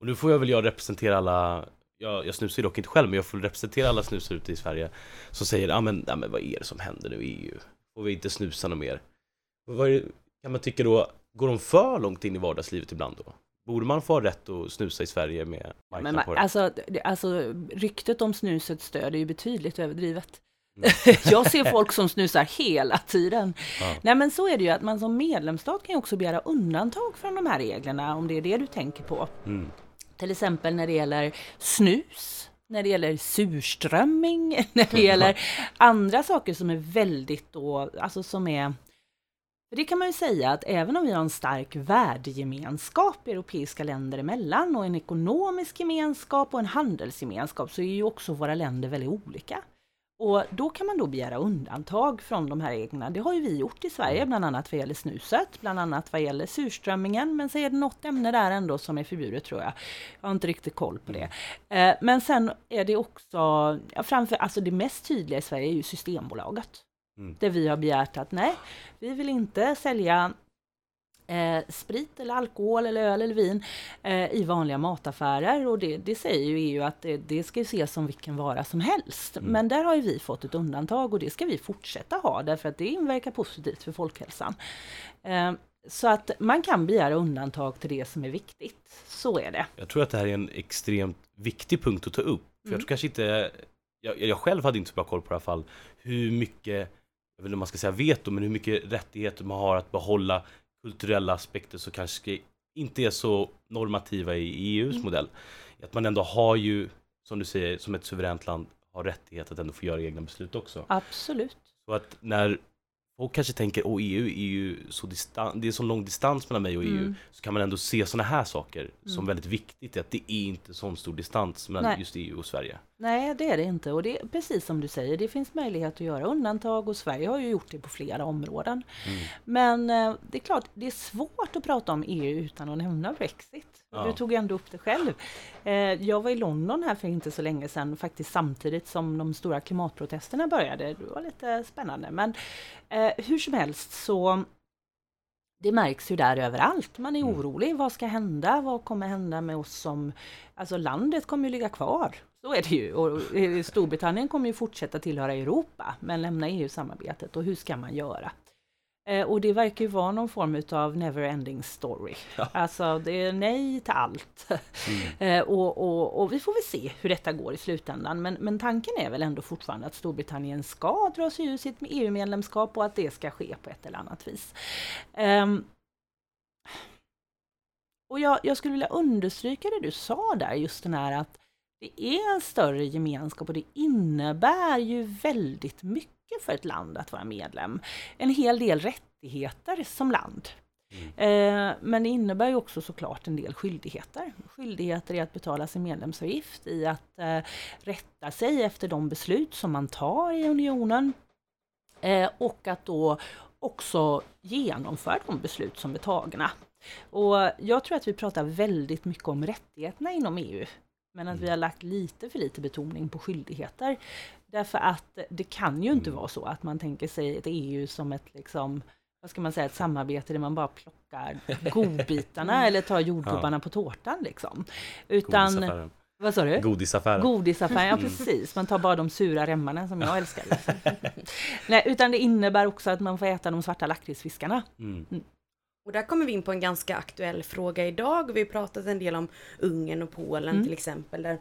Och nu får jag väl jag representera alla jag, jag snusar ju dock inte själv men jag får representera alla snusare ute i Sverige som säger ah, men, ah, men vad är det som händer nu i EU? Får vi inte snusa något mer? Vad är det, kan man tycka då, går de för långt in i vardagslivet ibland då? Borde man få rätt att snusa i Sverige med Men marknad man, på det? alltså, alltså, ryktet om snusets stöd är ju betydligt överdrivet. jag ser folk som snusar hela tiden. Ja. Nej men så är det ju att man som medlemsstat kan ju också begära undantag från de här reglerna om det är det du tänker på. Mm. Till exempel när det gäller snus, när det gäller surströmming, när det gäller andra saker som är väldigt då, alltså som är det kan man ju säga att även om vi har en stark värdegemenskap europeiska länder emellan och en ekonomisk gemenskap och en handelsgemenskap så är ju också våra länder väldigt olika. Och då kan man då begära undantag från de här reglerna. Det har ju vi gjort i Sverige, bland annat vad gäller snuset, bland annat vad gäller surströmmingen, men så är det något ämne där ändå som är förbjudet tror jag. Jag har inte riktigt koll på det. Eh, Men sen är det också, ja, framför, alltså det mest tydliga i Sverige är ju Systembolaget. Mm. Där vi har begärt att nej, vi vill inte sälja eh, sprit eller alkohol eller öl eller vin eh, i vanliga mataffärer och det, det säger ju EU att det, det ska ses som vilken vara som helst. Mm. Men där har ju vi fått ett undantag och det ska vi fortsätta ha därför att det inverkar positivt för folkhälsan. Eh, så att man kan begära undantag till det som är viktigt. Så är det. Jag tror att det här är en extremt viktig punkt att ta upp. För jag Mm. tror kanske inte, jag, jag själv hade inte så bra koll på det alla fall, hur mycket, jag vet inte om man ska säga veto, men hur mycket rättigheter man har att behålla kulturella aspekter som kanske inte är så normativa i EUs Mm. modell. Att man ändå har ju, som du säger, som ett suveränt land, har rättighet att ändå få göra egna beslut också. Absolut. Så att när folk kanske tänker, åh EU är ju så distan- det är så lång distans mellan mig och EU, Mm. så kan man ändå se sådana här saker som Mm. väldigt viktigt, att det är inte sån stor distans mellan Nej. just EU och Sverige. Nej, det är det inte. Och det är precis som du säger, det finns möjlighet att göra undantag och Sverige har ju gjort det på flera områden. Mm. Men eh, det är klart, det är svårt att prata om EU utan att nämna Brexit. Ja. Du tog ändå upp det själv. Eh, jag var i London här för inte så länge sedan, faktiskt samtidigt som de stora klimatprotesterna började. Det var lite spännande. Men eh, hur som helst så det märks ju där överallt. Man är Mm. orolig. Vad ska hända? Vad kommer hända med oss som... Alltså landet kommer ju ligga kvar. Så är det ju. Och eh, Storbritannien kommer ju fortsätta tillhöra Europa, men lämna EU-samarbetet. Och hur ska man göra? Eh, och det verkar ju vara någon form av never-ending story. Ja. Alltså, det är nej till allt. Mm. Eh, och, och, och vi får väl se hur detta går i slutändan. Men, men tanken är väl ändå fortfarande att Storbritannien ska dra sig ur sitt EU-medlemskap och att det ska ske på ett eller annat vis. Ehm, och jag, jag skulle vilja understryka det du sa där, just den här att det är en större gemenskap och det innebär ju väldigt mycket för ett land att vara medlem. En hel del rättigheter som land. Eh, men det innebär ju också såklart en del skyldigheter. Skyldigheter i att betala sin medlemsavgift, i att eh, rätta sig efter de beslut som man tar i unionen eh, och att då också genomföra de beslut som är tagna. Och jag tror att vi pratar väldigt mycket om rättigheterna inom EU, men att vi har lagt lite för lite betoning på skyldigheter. Därför att det kan ju inte Mm. vara så att man tänker sig ett EU som ett liksom vad ska man säga, ett samarbete där man bara plockar godbitarna eller tar jordgubbarna på tårtan liksom. Utan, vad sa du? Godisaffären. Godisaffären, ja Mm. precis. Man tar bara de sura remmarna som jag älskar. Liksom. Nej, utan det innebär också att man får äta de svarta lakritsfiskarna. Mm. Och där kommer vi in på en ganska aktuell fråga idag. Vi har pratat en del om Ungern och Polen Mm. till exempel. Där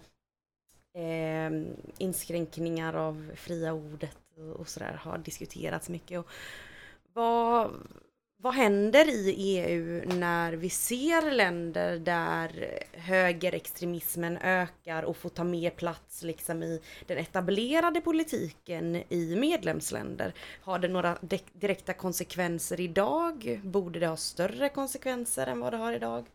eh, inskränkningar av fria ordet och, sådär har diskuterats mycket. Och vad, vad händer i EU när vi ser länder där högerextremismen ökar och får ta mer plats liksom i den etablerade politiken i medlemsländer? Har det några direkta konsekvenser idag? Borde det ha större konsekvenser än vad det har idag?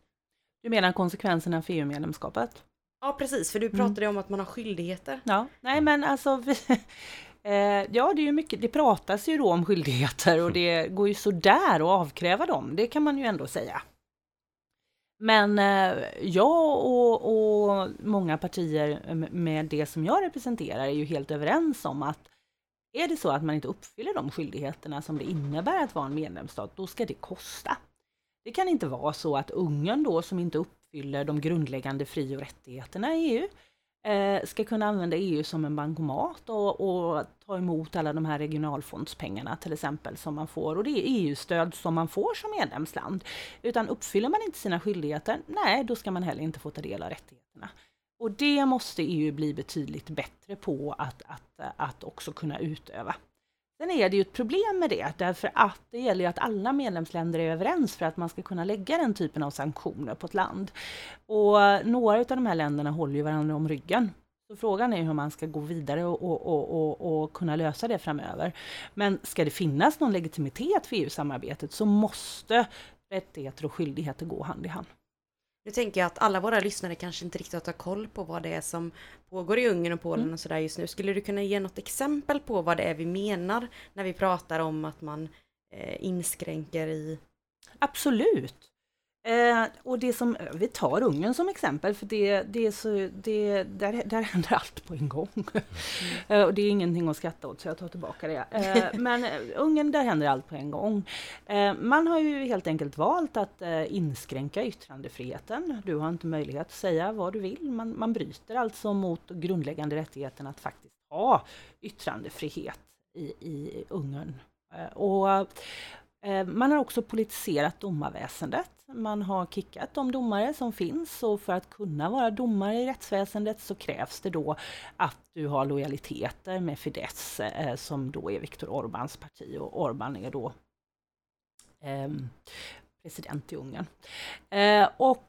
Du menar konsekvenserna för EU-medlemskapet? Ja precis, för du Mm. pratade om att man har skyldigheter. Ja, nej men alltså vi, Eh, ja, det är ju mycket, det pratas ju då om skyldigheter och det går ju sådär att avkräva dem, det kan man ju ändå säga. Men eh, jag och, och många partier med det som jag representerar är ju helt överens om att är det så att man inte uppfyller de skyldigheterna som det innebär att vara en medlemsstat, då ska det kosta. Det kan inte vara så att Ungern då som inte uppfyller de grundläggande fri och rättigheterna i EU eh, ska kunna använda EU som en bankomat och, och ta emot alla de här regionalfondspengarna till exempel som man får. Och det är EU-stöd som man får som medlemsland. Utan uppfyller man inte sina skyldigheter, nej, då ska man heller inte få ta del av rättigheterna. Och det måste EU bli betydligt bättre på att, att, att också kunna utöva. Sen är det ju ett problem med det, därför att det gäller ju att alla medlemsländer är överens för att man ska kunna lägga den typen av sanktioner på ett land. Och några av de här länderna håller ju varandra om ryggen. Så frågan är hur man ska gå vidare och, och, och, och, och kunna lösa det framöver. Men ska det finnas någon legitimitet för EU-samarbetet så måste rättigheter och skyldigheter gå hand i hand. Nu tänker jag att alla våra lyssnare kanske inte riktigt har koll på vad det är som pågår i Ungern och Polen Mm. och sådär just nu. Skulle du kunna ge något exempel på vad det är vi menar när vi pratar om att man eh, inskränker i... Absolut. Eh, och det som, vi tar Ungern som exempel, för det, det är så, det, där, där händer allt på en gång. Eh, och det är ingenting att skratta åt, så jag tar tillbaka det. Eh, men eh, Ungern, där händer allt på en gång. Eh, man har ju helt enkelt valt att eh, inskränka yttrandefriheten. Du har inte möjlighet att säga vad du vill. Man, man bryter alltså mot grundläggande rättigheten att faktiskt ha yttrandefrihet i, i Ungern. Och Eh, man har också politiserat domarväsendet. Man har kickat de domare som finns och för att kunna vara domare i rättsväsendet så krävs det då att du har lojaliteter med Fidesz eh, som då är Viktor Orbáns parti och Orbán är då ehm, president i Ungern. Eh, och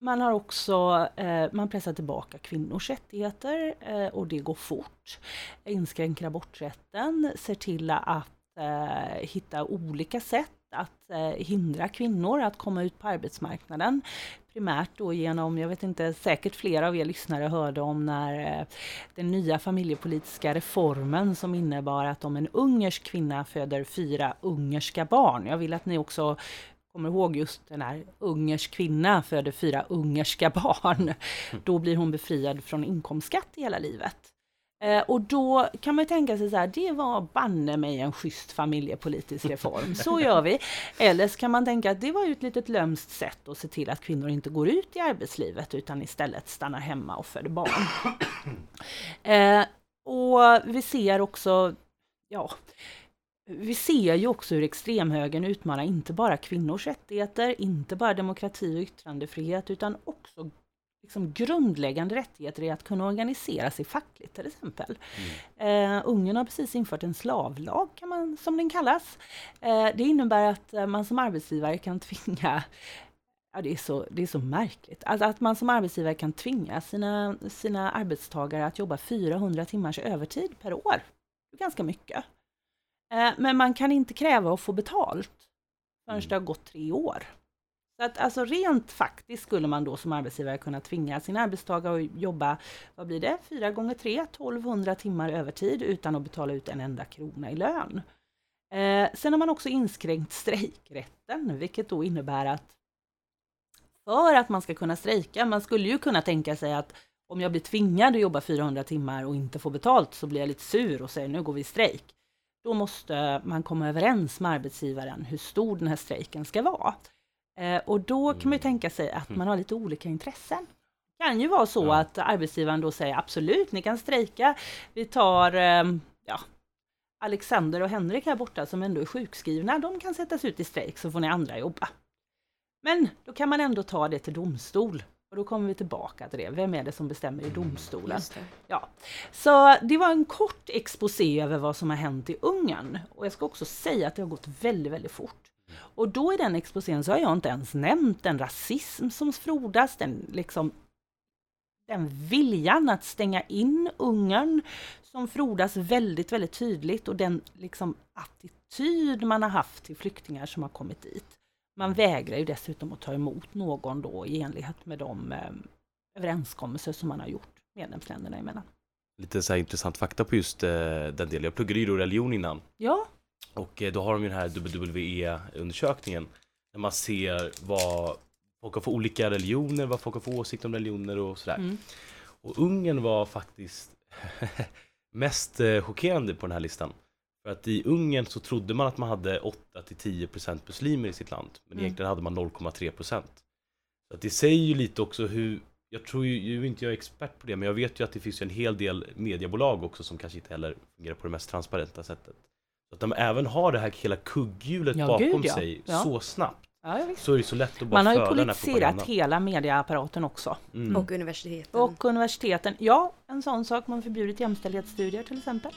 man har också man pressar tillbaka kvinnors rättigheter och det går fort. Inskränker aborträtten, ser till att eh, hitta olika sätt att eh, hindra kvinnor att komma ut på arbetsmarknaden. Primärt då genom, jag vet inte, säkert flera av er lyssnare hörde om när eh, den nya familjepolitiska reformen som innebar att om en ungersk kvinna föder fyra ungerska barn, jag vill att ni också kommer ihåg just den här ungersk kvinna föder fyra ungerska barn, då blir hon befriad från inkomstskatt i hela livet. Eh, och då kan man ju tänka sig så här, det var banne mig en schysst familjepolitisk reform, så gör vi. Eller så kan man tänka att det var ju ett litet lömskt sätt att se till att kvinnor inte går ut i arbetslivet utan istället stannar hemma och föder barn. Eh, och vi ser också, ja, vi ser ju också hur extremhögern utmanar inte bara kvinnors rättigheter, inte bara demokrati och yttrandefrihet, utan också liksom grundläggande rättigheter i att kunna organisera sig fackligt till exempel. Eh, Ungern har precis infört en slavlag, kan man, som den kallas. Eh, det innebär att eh, man som arbetsgivare kan tvinga Ja, det, är så, det är så märkligt. Alltså att man som arbetsgivare kan tvinga sina, sina arbetstagare att jobba 400 timmars övertid per år. Det är ganska mycket. Eh, men man kan inte kräva att få betalt förrän det har gått tre år. Så att alltså rent faktiskt skulle man då som arbetsgivare kunna tvinga sin arbetstagare att jobba, vad blir det, 4 gånger 3, 1200 timmar övertid utan att betala ut en enda krona i lön. Eh, sen har man också inskränkt strejkrätten, vilket då innebär att för att man ska kunna strejka, man skulle ju kunna tänka sig att om jag blir tvingad att jobba 400 timmar och inte får betalt så blir jag lite sur och säger nu går vi i strejk. Då måste man komma överens med arbetsgivaren hur stor den här strejken ska vara. Eh, och då kan man ju tänka sig att man har lite olika intressen. Det kan ju vara så Ja. att arbetsgivaren då säger absolut, ni kan strejka. Vi tar eh, ja, Alexander och Henrik här borta som ändå är sjukskrivna, de kan sättas ut i strejk så får ni andra jobba. Men då kan man ändå ta det till domstol. Och då kommer vi tillbaka till det. Vem är det som bestämmer i domstolen? Just det. Ja, så det var en kort exposé över vad som har hänt i Ungern. Och jag ska också säga att det har gått väldigt, väldigt fort. Och då i den exposén så har jag inte ens nämnt den rasism som frodas, den liksom den viljan att stänga in Ungern som frodas väldigt, väldigt tydligt och den liksom attityd man har haft till flyktingar som har kommit dit. Man vägrar ju dessutom att ta emot någon då i enlighet med de eh, överenskommelser som man har gjort medlemsländerna emellan. Lite så här intressant fakta på just eh, den delen. Jag pluggade ju då religion innan. Ja, Och eh, då har de ju den här WWE-undersökningen. Där man ser vad folk har för olika religioner, vad folk har för åsikter om religioner och sådär. Mm. Och Ungern var faktiskt mest eh, chockerande på den här listan. För att i Ungern så trodde man att man hade 8-10% muslimer i sitt land. Men Mm. egentligen hade man 0,3%. Så att det säger ju lite också hur, jag tror ju, ju inte jag är expert på det, men jag vet ju att det finns en hel del mediebolag också som kanske inte heller fungerar på det mest transparenta sättet. Att de även har det här hela kugghjulet Ja, bakom gud, ja. sig Ja. så snabbt. Så är det så lätt att bara Man har ju politiserat hela medieapparaten också. Mm. Och universiteten. Och universiteten, ja, en sån sak. Man förbjudit jämställdhetsstudier till exempel.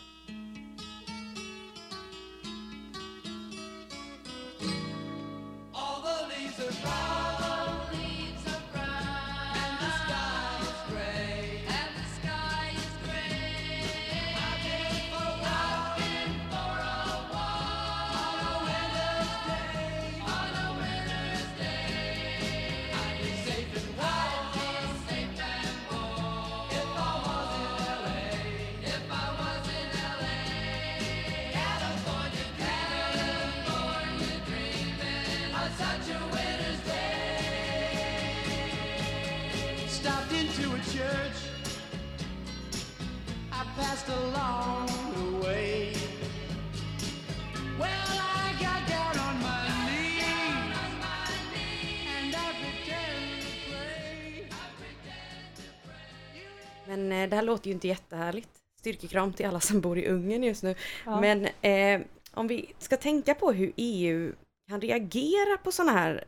Det här låter ju inte jättehärligt. Styrkekram till alla som bor i Ungern just nu. Ja. Men eh, om vi ska tänka på hur EU kan reagera på sådana här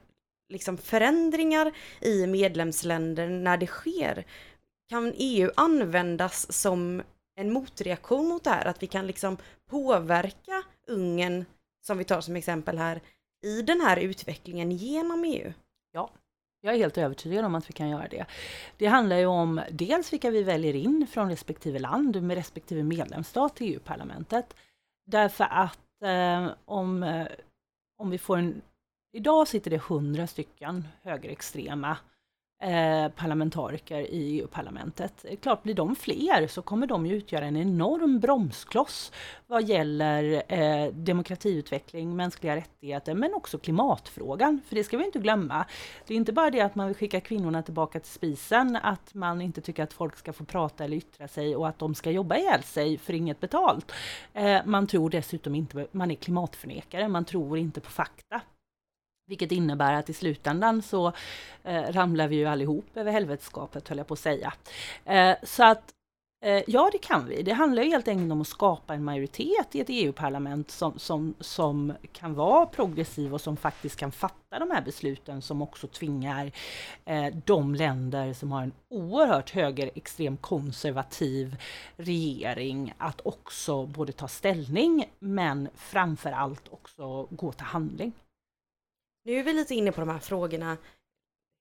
liksom förändringar i medlemsländer när det sker. Kan EU användas som en motreaktion mot det här? Att vi kan liksom påverka Ungern, som vi tar som exempel här, i den här utvecklingen genom EU? Jag är helt övertygad om att vi kan göra det. Det handlar ju om dels vilka vi väljer in från respektive land med respektive medlemsstat i EU-parlamentet. Därför att eh, om, eh, om vi får en... Idag sitter det hundra stycken högerextrema eh, parlamentariker i EU-parlamentet. Det är Klart, blir de fler så kommer de ju utgöra en enorm bromskloss vad gäller eh, demokratiutveckling, mänskliga rättigheter, men också klimatfrågan. För det ska vi inte glömma. Det är inte bara det att man vill skicka kvinnorna tillbaka till spisen, att man inte tycker att folk ska få prata eller yttra sig och att de ska jobba ihjäl sig för inget betalt. Eh, man tror dessutom inte, man är klimatförnekare, man tror inte på fakta. Vilket innebär att i slutändan så eh, ramlar vi ju allihop över helvetskapet höll jag på att säga. Eh, så att eh, ja, det kan vi. Det handlar ju helt enkelt om att skapa en majoritet i ett EU-parlament som, som, som kan vara progressiv och som faktiskt kan fatta de här besluten som också tvingar eh, de länder som har en oerhört högerextrem konservativ regering att också både ta ställning men framför allt också gå till handling. Nu är vi lite inne på de här frågorna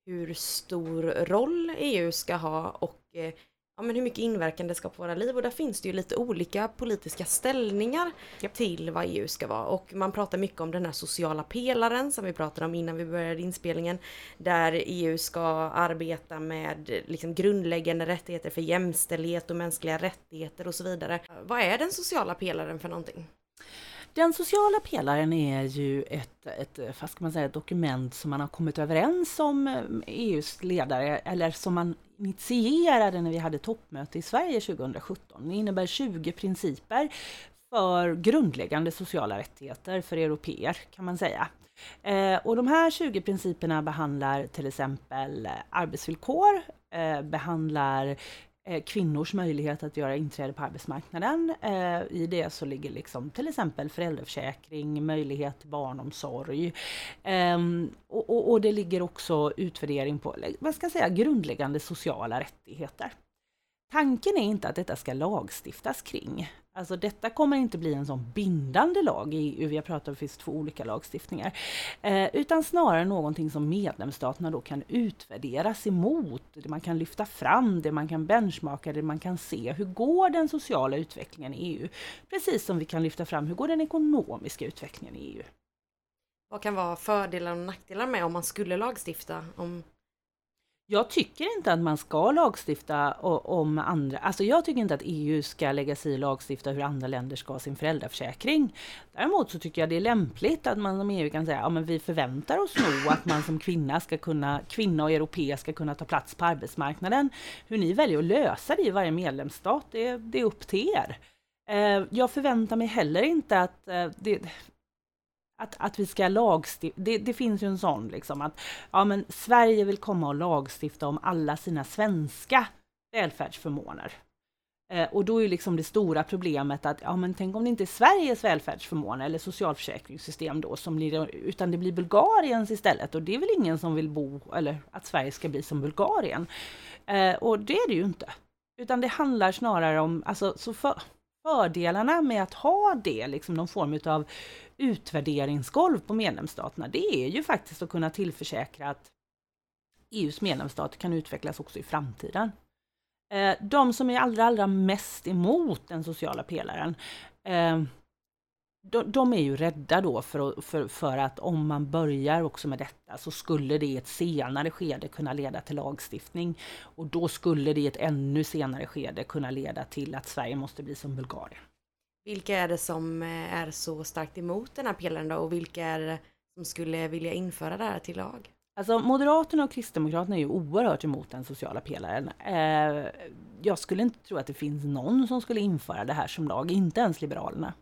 hur stor roll EU ska ha och eh, ja, men hur mycket inverkan det ska på våra liv och där finns det ju lite olika politiska ställningar Japp. till vad EU ska vara och man pratar mycket om den här sociala pelaren som vi pratade om innan vi började inspelningen där EU ska arbeta med liksom grundläggande rättigheter för jämställdhet och mänskliga rättigheter och så vidare. Vad är den sociala pelaren för någonting? Den sociala pelaren är ju ett, ett, vad ska man säga, ett dokument som man har kommit överens om eh, e EUs ledare, eller som man initierade när vi hade toppmöte i Sverige 2017. Det innebär 20 principer för grundläggande sociala rättigheter för europeer, kan man säga. Eh, och de här 20 principerna behandlar till exempel eh, arbetsvillkor, eh, behandlar eh, Eh, kvinnors möjlighet att göra inträde på arbetsmarknaden. Eh, I det så ligger liksom till exempel föräldraförsäkring, möjlighet till barnomsorg. Ehm, och, och, och det ligger också utvärdering på vad ska jag säga, grundläggande sociala rättigheter. Tanken är inte att detta ska lagstiftas kring. Alltså detta kommer inte bli en sån bindande lag i EU, vi har pratat om det finns två olika lagstiftningar. Eh, utan snarare någonting som medlemsstaterna då kan utvärderas emot. Det man kan lyfta fram, det man kan benchmarka, det man kan se. Hur går den sociala utvecklingen i EU? Precis som vi kan lyfta fram, hur går den ekonomiska utvecklingen i EU? Vad kan vara fördelar och nackdelar med om man skulle lagstifta om jag tycker inte att man ska lagstifta om andra, alltså jag tycker inte att EU ska lägga sig i och lagstifta hur andra länder ska ha sin föräldraförsäkring. Däremot så tycker jag det är lämpligt att man som EU kan säga, ja men vi förväntar oss nog att man som kvinna ska kunna, kvinna och europé ska kunna ta plats på arbetsmarknaden. Hur ni väljer att lösa det i varje medlemsstat, det, det är upp till er. Eh, jag förväntar mig heller inte att eh, det, att, att vi ska lagstifta, det, det finns ju en sån liksom att ja men Sverige vill komma och lagstifta om alla sina svenska välfärdsförmåner. Eh, och då är liksom det stora problemet att, ja men tänk om det inte är Sveriges välfärdsförmåner eller socialförsäkringssystem då som blir, utan det blir Bulgariens istället och det är väl ingen som vill bo, eller att Sverige ska bli som Bulgarien. Eh, och det är det ju inte. Utan det handlar snarare om, alltså så för, fördelarna med att ha det, liksom någon form av utvärderingsgolv på medlemsstaterna, det är ju faktiskt att kunna tillförsäkra att EUs medlemsstater kan utvecklas också i framtiden. Eh, de som är allra, allra mest emot den sociala pelaren, eh, de, de är ju rädda då för, för, för att om man börjar också med detta så skulle det i ett senare skede kunna leda till lagstiftning. Och då skulle det i ett ännu senare skede kunna leda till att Sverige måste bli som Bulgarien. Vilka är det som eh, är så starkt emot den här pelaren då och vilka är det som skulle vilja införa det här till lag? Alltså Moderaterna och Kristdemokraterna är ju oerhört emot den sociala pelaren. Eh, jag skulle inte tro att det finns någon som skulle införa det här som lag, inte ens Liberalerna.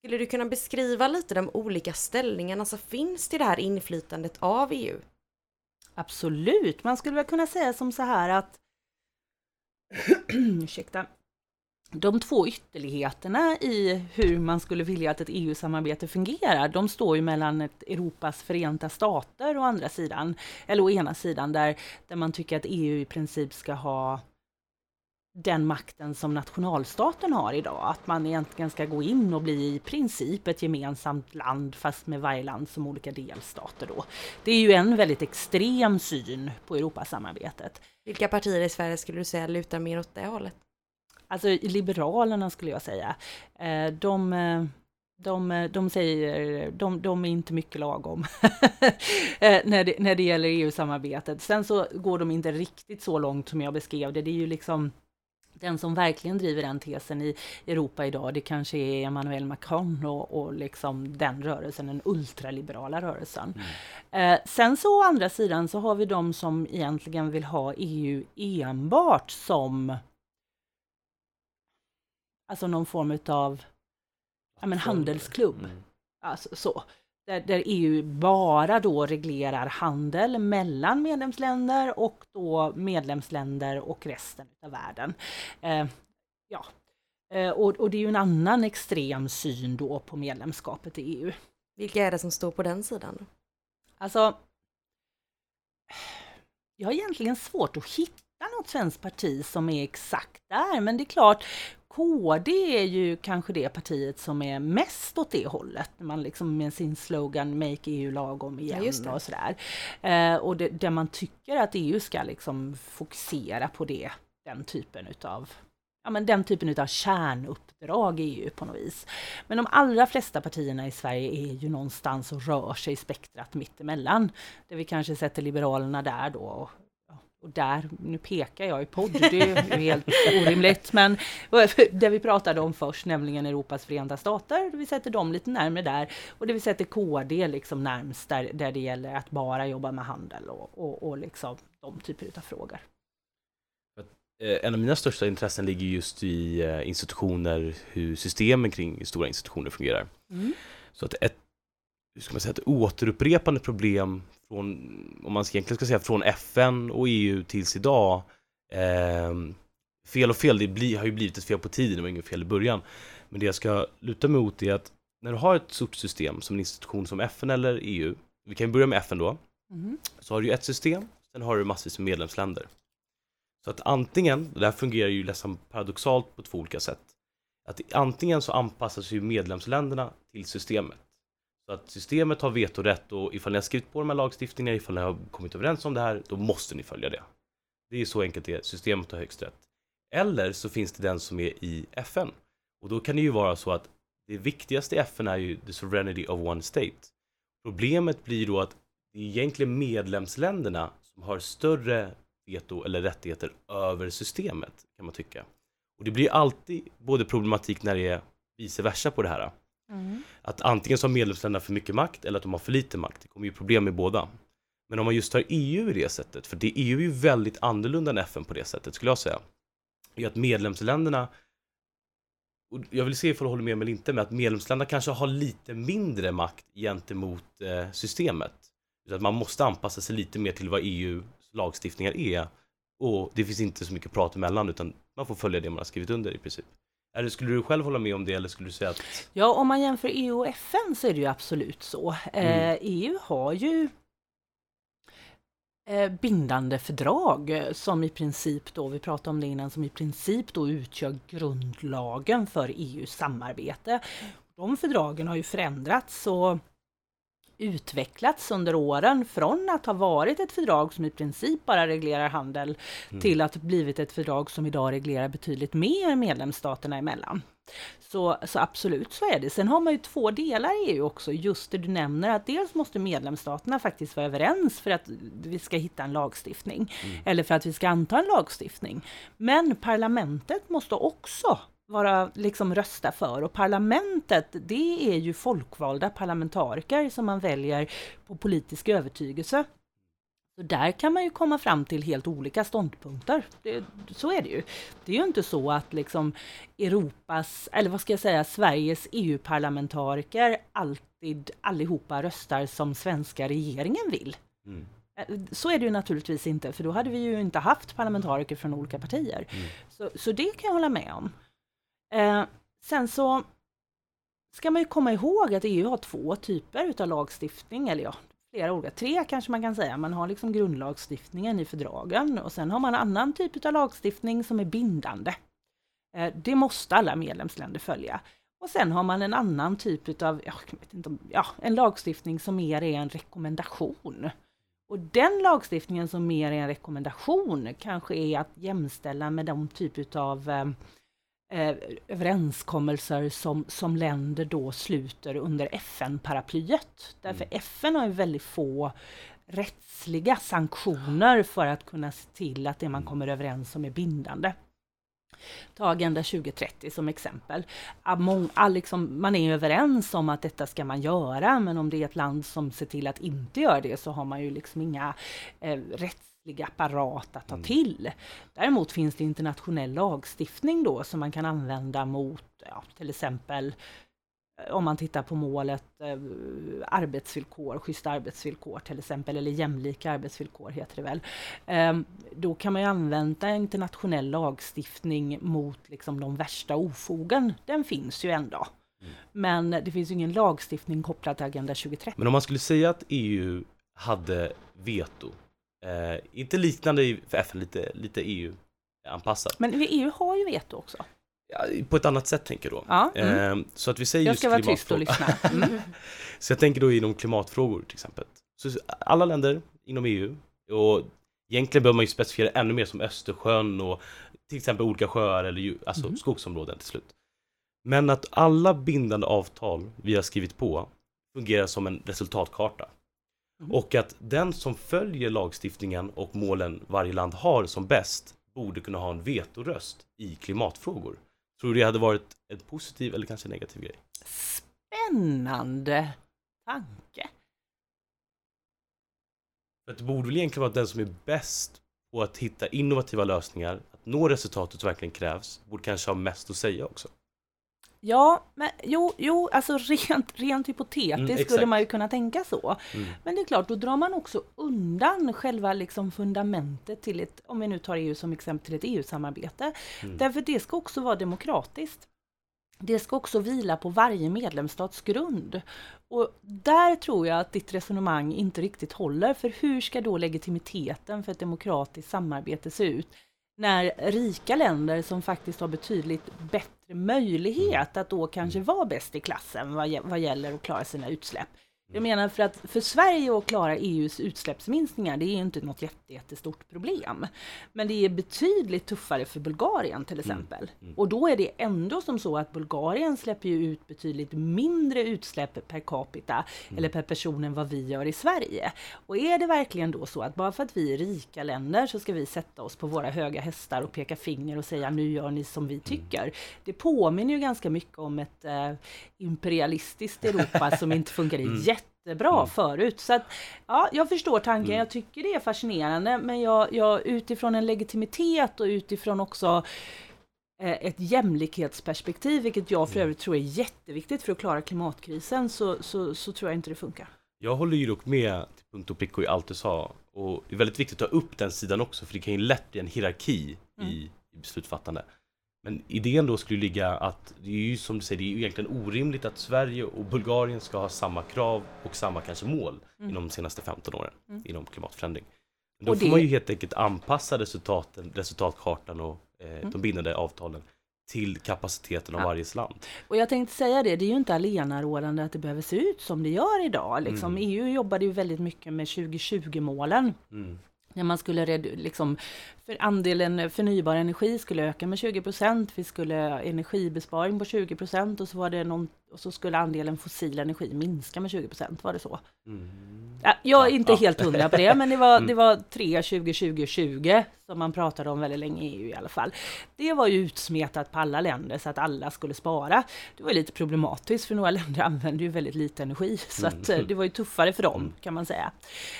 Skulle du kunna beskriva lite de olika ställningarna som finns till det här inflytandet av EU? Absolut, man skulle väl kunna säga som så här att ursäkta, de två ytterligheterna i hur man skulle vilja att ett EU-samarbete fungerar, de står ju mellan ett Europas förenta stater å andra sidan, eller å ena sidan där, där man tycker att EU i princip ska ha den makten som nationalstaten har idag, att man egentligen ska gå in och bli i princip ett gemensamt land fast med varje land som olika delstater då. Det är ju en väldigt extrem syn på Europasamarbetet. Vilka partier i Sverige skulle du säga lutar mer åt det hållet? Alltså Liberalerna skulle jag säga. Eh, De, eh, de, de säger, de, de är inte mycket lagom eh, när, det, när det gäller EU-samarbetet. Sen så går de inte riktigt så långt som jag beskrev det. Det är ju liksom den som verkligen driver den tesen i Europa idag, det kanske är Emmanuel Macron och, och liksom den rörelsen, den ultraliberala rörelsen. Eh, sen så å andra sidan så har vi de som egentligen vill ha EU enbart som alltså någon form av ja, men handelsklubb. Mm. Alltså, så. Där, där EU bara då reglerar handel mellan medlemsländer och då medlemsländer och resten av världen. Eh, ja. Eh, och, och det är ju en annan extrem syn då på medlemskapet i EU. Vilka är det som står på den sidan? Alltså, jag har egentligen svårt att hitta något svenskt parti som är exakt där, men det är klart, KD är ju kanske det partiet som är mest åt det hållet, man liksom med sin slogan Make EU lagom igen det. och sådär. Eh, och det, där man tycker att EU ska liksom fokusera på det, den typen utav ja, men den typen utav kärnuppdrag i EU på något vis. Men de allra flesta partierna i Sverige är ju någonstans och rör sig i spektrat mittemellan. Där vi kanske sätter Liberalerna där då. Och, ja, och där, nu pekar jag i podd, det är ju helt orimligt, men det vi pratade om först, nämligen Europas förenta stater, vi sätter dem lite närmare där. Och det vi sätter KD liksom närmst där, där det gäller att bara jobba med handel och, och, och liksom de typer av frågor. Eh, En av mina största intressen ligger just i eh, institutioner, hur systemen kring stora institutioner fungerar. Mm. Så att ett, hur ska man säga, ett återupprepande problem från, om man egentligen ska säga från FN och EU tills idag, eh, fel och fel, det blir, har ju blivit ett fel på tiden, det var inget fel i början. Men det jag ska luta mig mot är att när du har ett stort system som en institution som FN eller EU, vi kan börja med FN då, Mm. så har du ett system, sen har du massvis med medlemsländer. Så att antingen, och det här fungerar ju nästan paradoxalt på två olika sätt, att antingen så anpassas ju medlemsländerna till systemet. Så att systemet har vetorätt och ifall ni har skrivit på de här lagstiftningarna, ifall ni har kommit överens om det här, då måste ni följa det. Det är så enkelt det är, systemet har högst rätt. Eller så finns det den som är i FN. Och då kan det ju vara så att det viktigaste i FN är ju the sovereignty of one state. Problemet blir då att det är egentligen medlemsländerna som har större veto eller rättigheter över systemet, kan man tycka. Och det blir alltid både problematik när det är vice versa på det här. Mm. Att antingen så har medlemsländerna för mycket makt eller att de har för lite makt. Det kommer ju problem med båda. Men om man just tar EU i det sättet, för det EU är ju väldigt annorlunda än FN på det sättet skulle jag säga, är att medlemsländerna och jag vill se ifall du håller med mig eller inte, men att medlemsländerna kanske har lite mindre makt gentemot eh, systemet. Så att man måste anpassa sig lite mer till vad EUs lagstiftningar är Och det finns inte så mycket prat emellan utan man får följa det man har skrivit under i princip. Eller skulle du själv hålla med om det eller skulle du säga att Ja, om man jämför EU och FN så är det ju absolut så. Eh, EU har ju eh, bindande fördrag eh, som i princip då, vi pratade om det innan, som i princip då utgör grundlagen för EUs samarbete. De fördragen har ju förändrats och utvecklats under åren från att ha varit ett fördrag som i princip bara reglerar handel till att blivit ett fördrag som idag reglerar betydligt mer medlemsstaterna emellan. Så, så absolut så är det. Sen har man ju två delar i EU också, just det du nämner att dels måste medlemsstaterna faktiskt vara överens för att vi ska hitta en lagstiftning eller för att vi ska anta en lagstiftning. Men parlamentet måste också vara liksom rösta för och parlamentet det är ju folkvalda parlamentariker som man väljer på politisk övertygelse. Så där kan man ju komma fram till helt olika ståndpunkter. Det, så är det ju. Det är ju inte så att liksom Europas, eller vad ska jag säga, Sveriges EU-parlamentariker alltid allihopa röstar som svenska regeringen vill. Mm. Eh, Så är det ju naturligtvis inte, för då hade vi ju inte haft parlamentariker från olika partier. Så, så det kan jag hålla med om. Eh, sen så ska man ju komma ihåg att EU har två typer utav lagstiftning, eller ja, flera olika, tre kanske man kan säga. Man har liksom grundlagstiftningen i fördragen och sen har man en annan typ utav lagstiftning som är bindande. Eh, det måste alla medlemsländer följa. Och sen har man en annan typ utav, ja, jag vet inte ja, en lagstiftning som mer är en rekommendation. Och den lagstiftningen som mer är en rekommendation kanske är att jämställa med de typ utav eh, eh, överenskommelser som, som länder då sluter under FN-paraplyet. Därför FN har ju väldigt få rättsliga sanktioner för att kunna se till att det man kommer överens om är bindande. Ta Agenda 2030 som exempel. Liksom, man är överens om att detta ska man göra, men om det är ett land som ser till att inte göra det så har man ju liksom inga eh, rättsliga apparat att ta till. Däremot finns det internationell lagstiftning då som man kan använda mot ja, till exempel eh, om man tittar på målet eh, arbetsvillkor, schyssta arbetsvillkor till exempel, eller jämlika arbetsvillkor heter det väl. Eh, då kan man ju använda internationell lagstiftning mot liksom, de värsta ofogen. Den finns ju ändå. Men det finns ju ingen lagstiftning kopplad till Agenda 2030. Men om man skulle säga att EU hade veto, eh, inte liknande för FN, lite, lite EU-anpassat, Men EU har ju veto också. ja, på ett annat sätt tänker jag då. Ja, mm. Eh, så att vi säger Jag ska vara tyst och lyssna. Mm. Så jag tänker då inom klimatfrågor till exempel. Så alla länder inom EU, och egentligen behöver man ju specificera ännu mer som Östersjön och till exempel olika sjöar eller alltså Mhm. skogsområden till slut. Men att alla bindande avtal vi har skrivit på fungerar som en resultatkarta. Mhm. Och att den som följer lagstiftningen och målen varje land har som bäst borde kunna ha en vetoröst i klimatfrågor. Tror du det hade varit en positiv eller kanske negativ grej? Spännande tanke. För det borde väl egentligen vara den som är bäst på att hitta innovativa lösningar, att nå resultatet som verkligen krävs, borde kanske ha mest att säga också. Ja, men jo, jo alltså rent, rent hypotetiskt Mm, skulle man ju kunna tänka så. Mm. Men det är klart, då drar man också undan själva liksom fundamentet till ett, om vi nu tar EU som exempel, till ett EU-samarbete. Mm. Därför det ska också vara demokratiskt. Det ska också vila på varje medlemsstats grund. Och där tror jag att ditt resonemang inte riktigt håller, för hur ska då legitimiteten för ett demokratiskt samarbete se ut? När rika länder som faktiskt har betydligt bättre möjlighet att då kanske vara bäst i klassen vad, vad gäller att klara sina utsläpp. Jag menar för att för Sverige att klara EUs utsläppsminskningar, det är inte något jätte, jättestort problem. Men det är betydligt tuffare för Bulgarien till exempel. Och då är det ändå som så att Bulgarien släpper ju ut betydligt mindre utsläpp per capita eller per person än vad vi gör i Sverige. Och är det verkligen då så att bara för att vi är rika länder så ska vi sätta oss på våra höga hästar och peka finger och säga nu gör ni som vi tycker. Det påminner ju ganska mycket om ett eh, imperialistiskt Europa som inte funkade jättebra förut. Så att, ja, jag förstår tanken, jag tycker det är fascinerande, men jag, jag utifrån en legitimitet och utifrån också eh, ett jämlikhetsperspektiv, vilket jag för övrigt tror är jätteviktigt för att klara klimatkrisen, så, så, så tror jag inte det funkar. Jag håller ju dock med till punkt och pricka i allt du sa Och det är väldigt viktigt att ta upp den sidan också för det kan ju lätt bli en hierarki Mm. i, i beslutsfattande. Men idén då skulle ligga att det är ju som du säger, det är ju egentligen orimligt att Sverige och Bulgarien ska ha samma krav och samma kanske mål Mm. inom de senaste 15 åren Mm. inom klimatförändring. Men då Och får det- man ju helt enkelt anpassa resultaten, resultatkartan och eh, Mm. de bindande avtalen till kapaciteten av Ja. varje land. Och jag tänkte säga det, det är ju inte allenarådande att det behöver se ut som det gör idag. Liksom, Mm. EU jobbade ju väldigt mycket med 2020-målen. Mm. När man skulle liksom, för andelen förnybar energi skulle öka med 20 procent, vi skulle ha energibesparing på 20 procent och så var det någon, och så skulle andelen fossil energi minska med 20 procent, var det så? Mm. Ja, jag är inte ja. helt hundra på det, men det var, Mm. det var 3, 20, 20, 20 som man pratade om väldigt länge i EU i alla fall. Det var ju utsmetat på alla länder så att alla skulle spara. Det var lite problematiskt för några länder använder ju väldigt lite energi så att eh, Mm. det var ju tuffare för dem Mm. kan man säga.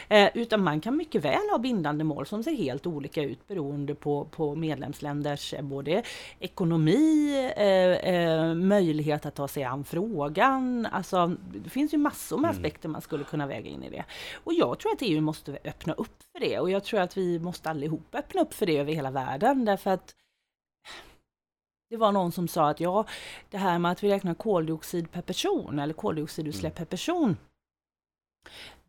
Eh, utan man kan mycket väl ha bindande mål som ser helt olika ut beroende på, på medlemsländers eh, både ekonomi, eh, eh, möjlighet att ta sig an frågan. Alltså, det finns ju massor med Mm. aspekter man skulle kunna väga in i det. Och jag tror att EU måste öppna upp för det och jag tror att vi måste allihop öppna upp för det över hela världen därför att det var någon som sa att ja, det här med att vi räknar koldioxid per person eller koldioxidutsläpp per person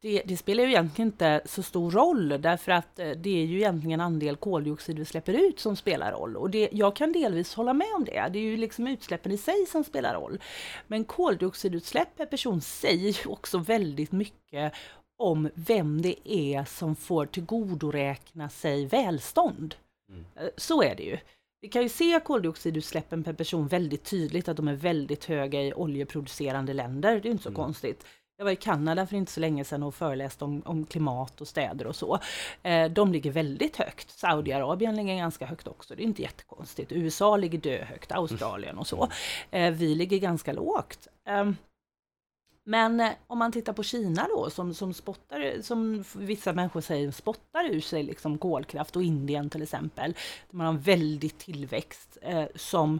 det, det spelar ju egentligen inte så stor roll därför att eh, det är ju egentligen andel koldioxid vi släpper ut som spelar roll. Och det, jag kan delvis hålla med om det. Det är ju liksom utsläppen i sig som spelar roll. Men koldioxidutsläpp per person säger ju också väldigt mycket om vem det är som får tillgodoräkna sig välstånd. Mm. Eh, Så är det ju. Vi kan ju se koldioxidutsläppen per person väldigt tydligt att de är väldigt höga i oljeproducerande länder. Det är inte så Mm. konstigt. Jag var i Kanada för inte så länge sedan och föreläste om, om klimat och städer och så. Eh, de ligger väldigt högt. Saudiarabien ligger ganska högt också. Det är inte jättekonstigt. USA ligger döhögt, Australien och så. Eh, vi ligger ganska lågt. Ehm, men eh, om man tittar på Kina då, som, som spottar, som vissa människor säger spottar ur sig liksom kolkraft och Indien till exempel, där man har en väldig tillväxt eh, som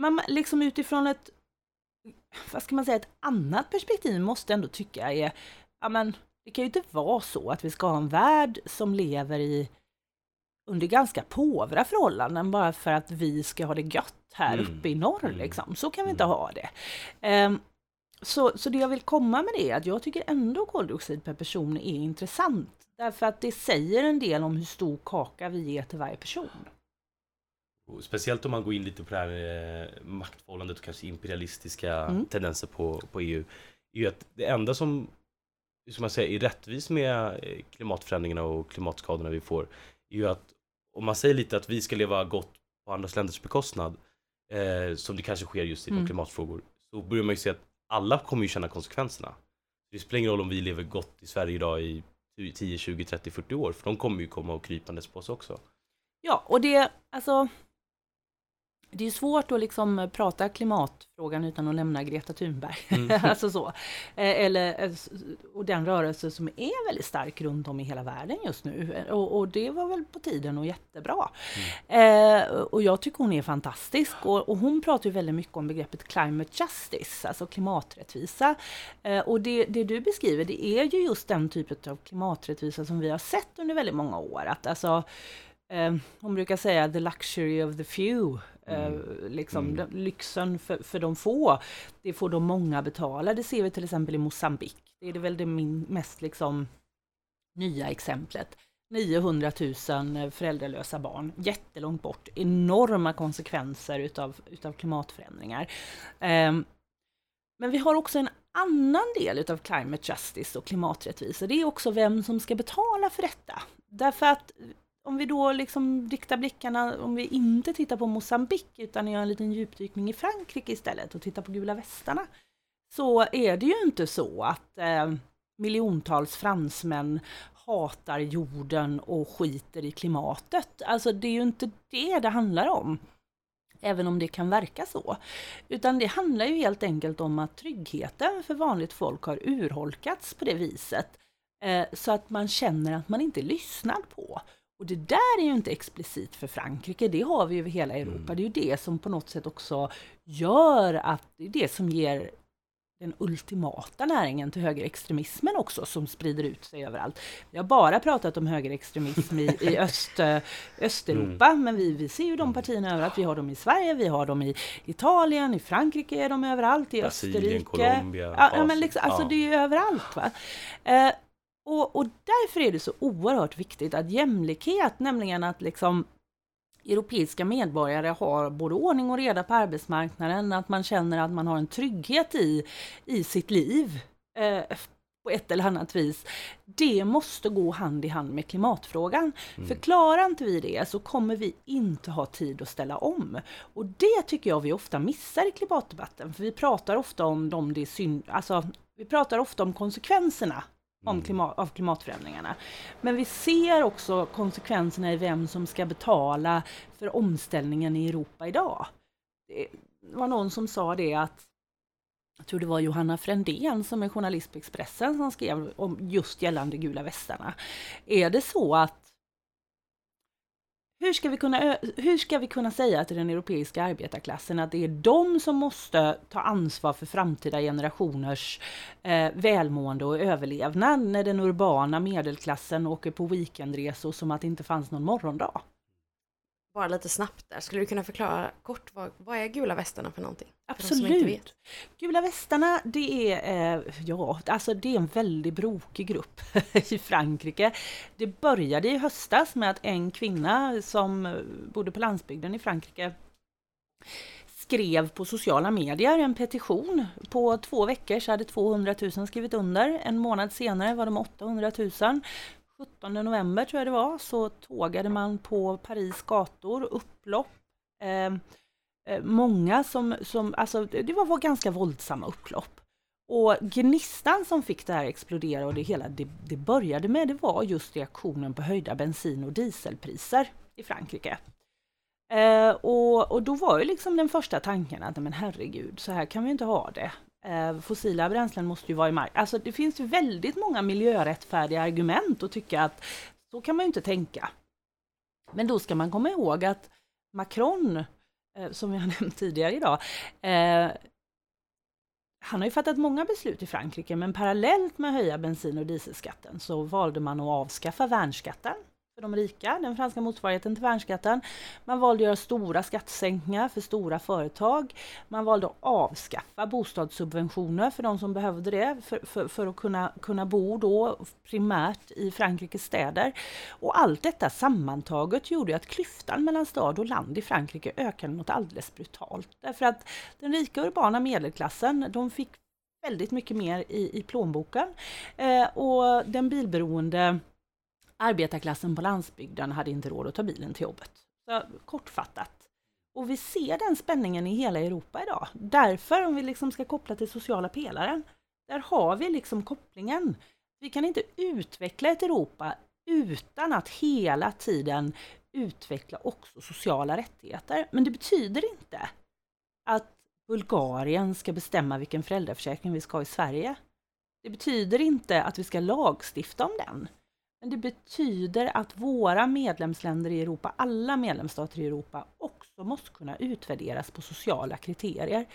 man liksom utifrån ett, vad ska man säga, ett annat perspektiv måste ändå tycka är, ja men det kan ju inte vara så att vi ska ha en värld som lever i under ganska påvra förhållanden bara för att vi ska ha det gött här Mm. uppe i norr Mm. liksom. Så kan vi inte Mm. ha det. Ehm, så, så det jag vill komma med det är att jag tycker ändå koldioxid per person är intressant. Därför att det säger en del om hur stor kaka vi ger till varje person. Och speciellt om man går in lite på det här med maktförhållandet och kanske imperialistiska Mm. tendenser på, på EU. är ju att det enda som, som man säger, är rättvist med eh, klimatförändringarna och klimatskadorna vi får är ju att om man säger lite att vi ska leva gott på andra länders bekostnad eh, som det kanske sker just inom Mm. klimatfrågor så börjar man ju se att alla kommer ju känna konsekvenserna. Det spelar ingen roll om vi lever gott i Sverige idag i 10, 20, 30, 40 år för de kommer ju komma och krypandes på oss också. Ja, och det, alltså, det är svårt att liksom prata klimatfrågan utan att nämna Greta Thunberg. Mm. alltså så. Eh, Eller, eh, och den rörelse som är väldigt stark runt om i hela världen just nu. Och, och det var väl på tiden och jättebra. Eh, och jag tycker hon är fantastisk. Och, och hon pratar väldigt mycket om begreppet climate justice, alltså klimaträttvisa. Eh, och det, det du beskriver, det är ju just den typen av klimaträttvisa som vi har sett under väldigt många år. Att alltså, eh, hon brukar säga the luxury of the few. Eh, Mm. liksom Mm. lyxen för, för de få, det får de många betala. Det ser vi till exempel i Mosambik. Det är det väl det min, mest liksom nya exemplet. 900 000 föräldralösa barn, jättelångt bort, enorma konsekvenser utav, utav klimatförändringar. Ehm, men vi har också en annan del utav climate justice och klimaträttvisa. Det är också vem som ska betala för detta. Därför att om vi då liksom riktar blickarna, om vi inte tittar på Mosambik utan gör en liten djupdykning i Frankrike istället och tittar på gula västarna, så är det ju inte så att eh, miljontals fransmän hatar jorden och skiter i klimatet. Alltså det är ju inte det det handlar om. Även om det kan verka så. Utan det handlar ju helt enkelt om att tryggheten för vanligt folk har urholkats på det viset. Eh, så att man känner att man inte är lyssnad på. Och det där är ju inte explicit för Frankrike, det har vi ju över hela Europa. Mm. Det är ju det som på något sätt också gör att det är det som ger den ultimata näringen till högerextremismen också som sprider ut sig överallt. Vi har bara pratat om högerextremism i, i öst, Östeuropa, men vi, vi ser ju de partierna överallt. Vi har dem i Sverige, vi har dem i Italien, i Frankrike är de överallt, i Brasilien, Österrike. Colombia, ja, ja, men liksom, alltså Ja. det är ju överallt. Va? Eh, och, och därför är det så oerhört viktigt att jämlikhet, nämligen att liksom europeiska medborgare har både ordning och reda på arbetsmarknaden, att man känner att man har en trygghet i, i sitt liv eh, på ett eller annat vis. Det måste gå hand i hand med klimatfrågan. För klarar inte vi det så kommer vi inte ha tid att ställa om. Och det tycker jag vi ofta missar i klimatdebatten, för vi pratar ofta om de det synd, alltså, vi pratar ofta om konsekvenserna om klimat, av klimatförändringarna. Men vi ser också konsekvenserna i vem som ska betala för omställningen i Europa idag. Det var någon som sa det att jag tror det var Johanna Frändén som är journalist på Expressen som skrev om just gällande gula västarna. Är det så att hur ska, vi kunna, hur ska vi kunna säga till den europeiska arbetarklassen att det är de som måste ta ansvar för framtida generationers eh, välmående och överlevnad när den urbana medelklassen åker på weekendresor som att det inte fanns någon morgondag? Bara lite snabbt där, skulle du kunna förklara kort vad, vad är gula västarna för någonting? Absolut. Gula västarna, det är, eh, ja, alltså det är en väldigt brokig grupp i Frankrike. Det började i höstas med att en kvinna som eh, bodde på landsbygden i Frankrike skrev på sociala medier en petition. På två veckor så hade 200 000 skrivit under. En månad senare var de 800 000. 17 november tror jag det var, så tågade man på Paris gator, upplopp. Eh, eh, många som, som, alltså det var, var ganska våldsamma upplopp. Och gnistan som fick det här explodera och det hela det, det började med, det var just reaktionen på höjda bensin och dieselpriser i Frankrike. Eh, och, och då var ju liksom den första tanken att, men herregud, så här kan vi inte ha det. Eh, fossila bränslen måste ju vara i mark. Alltså det finns ju väldigt många miljörättfärdiga argument att tycka att så kan man ju inte tänka. Men då ska man komma ihåg att Macron, eh, som vi har nämnt tidigare idag, eh, han har ju fattat många beslut i Frankrike, men parallellt med att höja bensin och dieselskatten så valde man att avskaffa värnskatten för de rika, den franska motsvarigheten till värnskatten. Man valde att göra stora skattesänkningar för stora företag. Man valde att avskaffa bostadssubventioner för de som behövde det för, för, för att kunna, kunna bo då primärt i Frankrikes städer. Och allt detta sammantaget gjorde att klyftan mellan stad och land i Frankrike ökade något alldeles brutalt. Därför att den rika urbana medelklassen, de fick väldigt mycket mer i, i plånboken. Eh, och den bilberoende arbetarklassen på landsbygden hade inte råd att ta bilen till jobbet. Så, kortfattat. Och vi ser den spänningen i hela Europa idag. Därför, om vi liksom ska koppla till sociala pelaren, där har vi liksom kopplingen. Vi kan inte utveckla ett Europa utan att hela tiden utveckla också sociala rättigheter. Men det betyder inte att Bulgarien ska bestämma vilken föräldraförsäkring vi ska ha i Sverige. Det betyder inte att vi ska lagstifta om den. Men det betyder att våra medlemsländer i Europa, alla medlemsstater i Europa, också måste kunna utvärderas på sociala kriterier.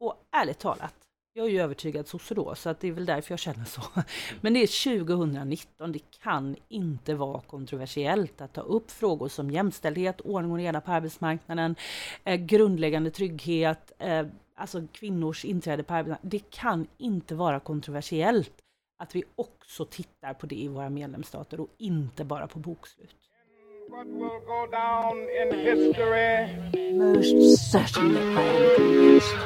Och ärligt talat, jag är ju övertygad sosse då, så att det är väl därför jag känner så. Men det är 2019, det kan inte vara kontroversiellt att ta upp frågor som jämställdhet, ordning och reda på arbetsmarknaden, eh, grundläggande trygghet, eh, alltså kvinnors inträde på arbetsmarknaden. Det kan inte vara kontroversiellt att vi också tittar på det i våra medlemsstater och inte bara på bokslut. What will go down in history Most certainly, I am convinced.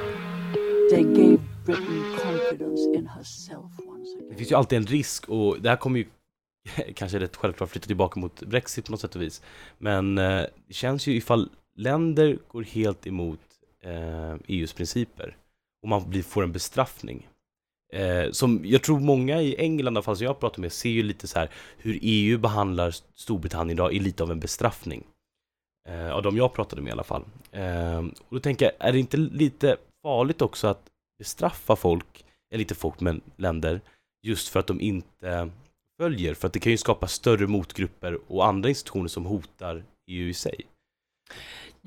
They gave Britain confidence in herself once Det again. finns ju alltid en risk och det här kommer ju kanske rätt självklart flytta tillbaka mot Brexit på något sätt och vis. Men eh, det känns ju ifall länder går helt emot eh, EUs principer och man blir, får en bestraffning. Eh, som jag tror många i England, i alla fall som jag pratar med, ser ju lite så här hur EU behandlar Storbritannien idag är lite av en bestraffning. Eh, av de jag pratade med i alla fall. Eh, och då tänker jag, är det inte lite farligt också att bestraffa folk, eller inte folk men länder, just för att de inte följer? För att det kan ju skapa större motgrupper och andra institutioner som hotar EU i sig.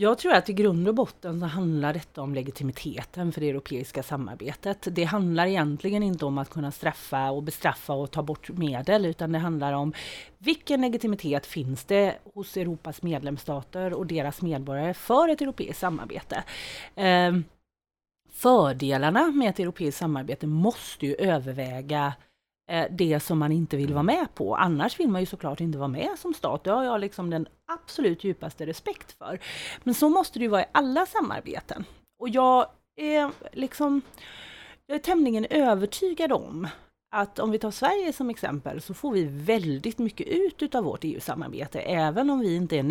Jag tror att i grund och botten så handlar detta om legitimiteten för det europeiska samarbetet. Det handlar egentligen inte om att kunna straffa och bestraffa och ta bort medel, utan det handlar om vilken legitimitet finns det hos Europas medlemsstater och deras medborgare för ett europeiskt samarbete. Ehm, fördelarna med ett europeiskt samarbete måste ju överväga eh, Eh, det som man inte vill vara med på. Annars vill man ju såklart inte vara med som stat. Det har jag liksom den absolut djupaste respekt för. Men så måste det ju vara i alla samarbeten. Och jag är liksom, jag är tämligen övertygad om att om vi tar Sverige som exempel så får vi väldigt mycket ut utav vårt EU-samarbete, även om vi inte är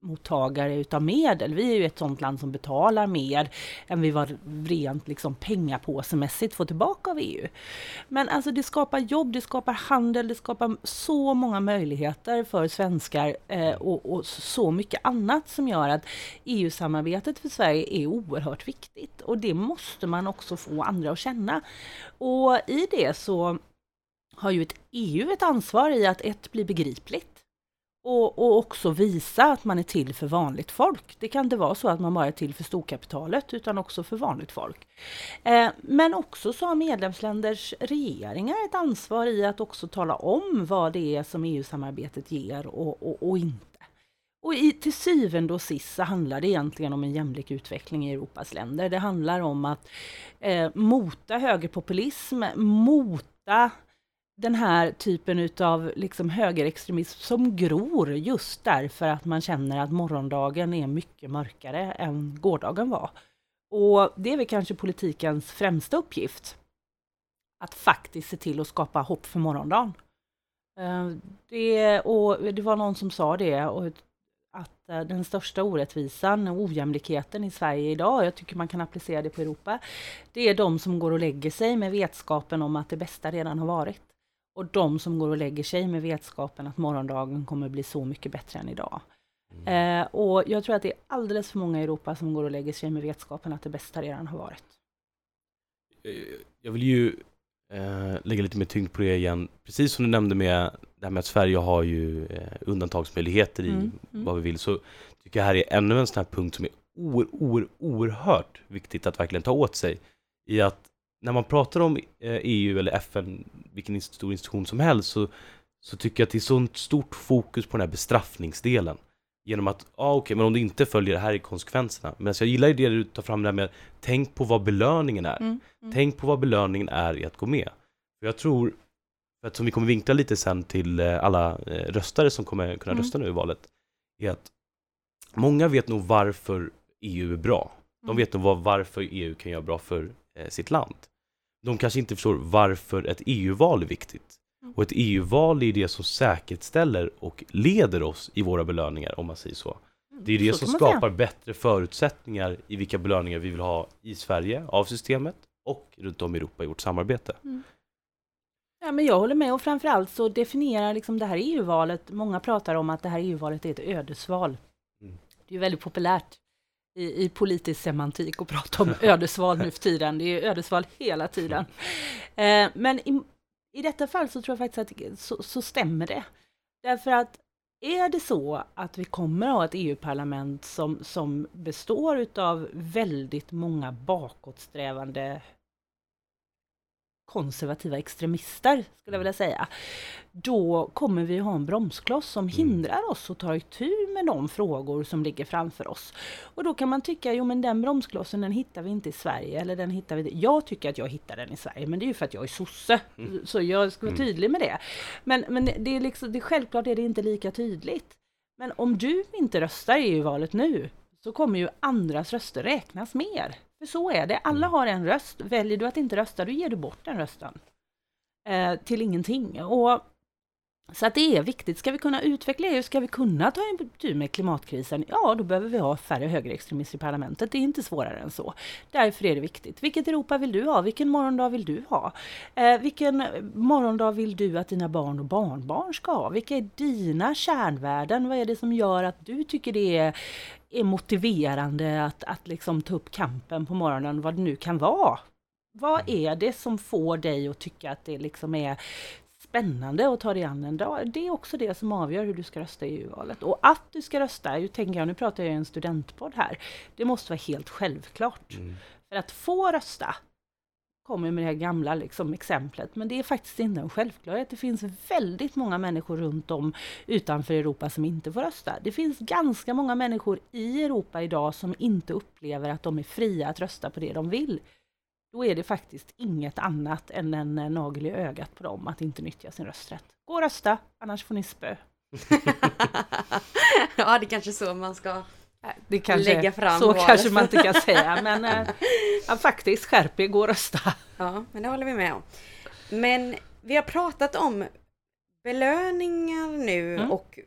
mottagare utav medel. Vi är ju ett sådant land som betalar mer än vi var rent liksom pengapåsemässigt får tillbaka av EU. Men alltså det skapar jobb, det skapar handel, det skapar så många möjligheter för svenskar eh, och, och så mycket annat som gör att EU-samarbetet för Sverige är oerhört viktigt och det måste man också få andra att känna. Och i det så har ju ett EU ett ansvar i att ett bli begripligt och, och också visa att man är till för vanligt folk. Det kan inte vara så att man bara är till för storkapitalet utan också för vanligt folk. Eh, men också så har medlemsländers regeringar ett ansvar i att också tala om vad det är som EU-samarbetet ger och, och, och inte. Och i, till syvende och sist så handlar det egentligen om en jämlik utveckling i Europas länder. Det handlar om att eh, mota högerpopulism, mota den här typen utav liksom högerextremism som gror just därför att man känner att morgondagen är mycket mörkare än gårdagen var. Och det är väl kanske politikens främsta uppgift. Att faktiskt se till att skapa hopp för morgondagen. Eh, det, och det var någon som sa det, och att eh, den största orättvisan och ojämlikheten i Sverige idag, jag tycker man kan applicera det på Europa, det är de som går och lägger sig med vetskapen om att det bästa redan har varit. Och de som går och lägger sig med vetskapen att morgondagen kommer bli så mycket bättre än idag. Eh, och jag tror att det är alldeles för många i Europa som går och lägger sig med vetskapen att det bästa redan har varit. Eh, Jag vill ju eh, lägga lite mer tyngd på det igen. Precis som du nämnde med det här med att Sverige har ju eh, undantagsmöjligheter i Mm, mm. vad vi vill så tycker jag här är ännu en sån här punkt som är oer, oer, oerhört viktigt att verkligen ta åt sig. I att när man pratar om eh, EU eller FN, vilken stor institution som helst, så, så tycker jag att det är sånt stort fokus på den här bestraffningsdelen. Genom att, ja ah, okej, men om du inte följer det här är konsekvenserna. Men jag gillar ju det du tar fram det här med, tänk på vad belöningen är. Mm, mm. Tänk på vad belöningen är i att gå med. För jag tror, för att som vi kommer vinkla lite sen till eh, alla eh, röstare som kommer kunna Mm. rösta nu i valet, är att många vet nog varför EU är bra. De Mm. vet nog varför EU kan göra bra för sitt land. De kanske inte förstår varför ett EU-val är viktigt. Mm. Och ett EU-val är det som säkerställer och leder oss i våra belöningar, om man säger så. Det är det Mm. Som skapar bättre förutsättningar i vilka belöningar vi vill ha i Sverige, av systemet och runt om i Europa i vårt samarbete. Ja, men jag håller med och framförallt så definierar liksom det här EU-valet, många pratar om att det här EU-valet är ett ödesval. Mm. Det är väldigt populärt i, i politisk semantik att prata om ödesval nu för tiden. Det är ödesval hela tiden. Eh, men i, i detta fall så tror jag faktiskt att så, så stämmer det. Därför att är det så att vi kommer att ha ett EU-parlament som, som består utav väldigt många bakåtsträvande konservativa extremister, skulle jag vilja säga, då kommer vi ha en bromskloss som hindrar oss att ta itu med de frågor som ligger framför oss. Och då kan man tycka, jo men den bromsklossen den hittar vi inte i Sverige, eller den hittar vi Jag tycker att jag hittar den i Sverige, men det är ju för att jag är sosse, så jag ska vara Mm. tydlig med det. Men, men det är liksom, det, självklart är det inte lika tydligt. Men om du inte röstar i EU-valet nu, så kommer ju andras röster räknas mer. För så är det, alla har en röst. Väljer du att inte rösta, då ger du bort den rösten. Eh, till ingenting. Och, så att det är viktigt. Ska vi kunna utveckla EU, ska vi kunna ta itu med klimatkrisen, ja då behöver vi ha färre högerextremister i parlamentet. Det är inte svårare än så. Därför är det viktigt. Vilket Europa vill du ha? Vilken morgondag vill du ha? Eh, vilken morgondag vill du att dina barn och barnbarn ska ha? Vilka är dina kärnvärden? Vad är det som gör att du tycker det är, är motiverande att, att liksom ta upp kampen på morgonen, vad det nu kan vara? Vad är det som får dig att tycka att det liksom är spännande att ta dig an en dag. Det är också det som avgör hur du ska rösta i EU-valet. Och att du ska rösta, ju tänker jag, nu pratar jag i en studentpodd här, det måste vara helt självklart. Mm. För att få rösta, kommer med det här gamla liksom, exemplet, men det är faktiskt inte en självklarhet. Det finns väldigt många människor runt om utanför Europa som inte får rösta. Det finns ganska många människor i Europa idag som inte upplever att de är fria att rösta på det de vill. Då är det faktiskt inget annat än en eh, nagel i ögat på dem att inte nyttja sin rösträtt. Gå och rösta, annars får ni spö. ja, det är kanske så man ska Det kanske, lägga fram så valet. kanske man inte kan säga, men eh, ja, faktiskt skärp er, gå och rösta. Ja, men det håller vi med om. Men vi har pratat om belöningar nu Mm. och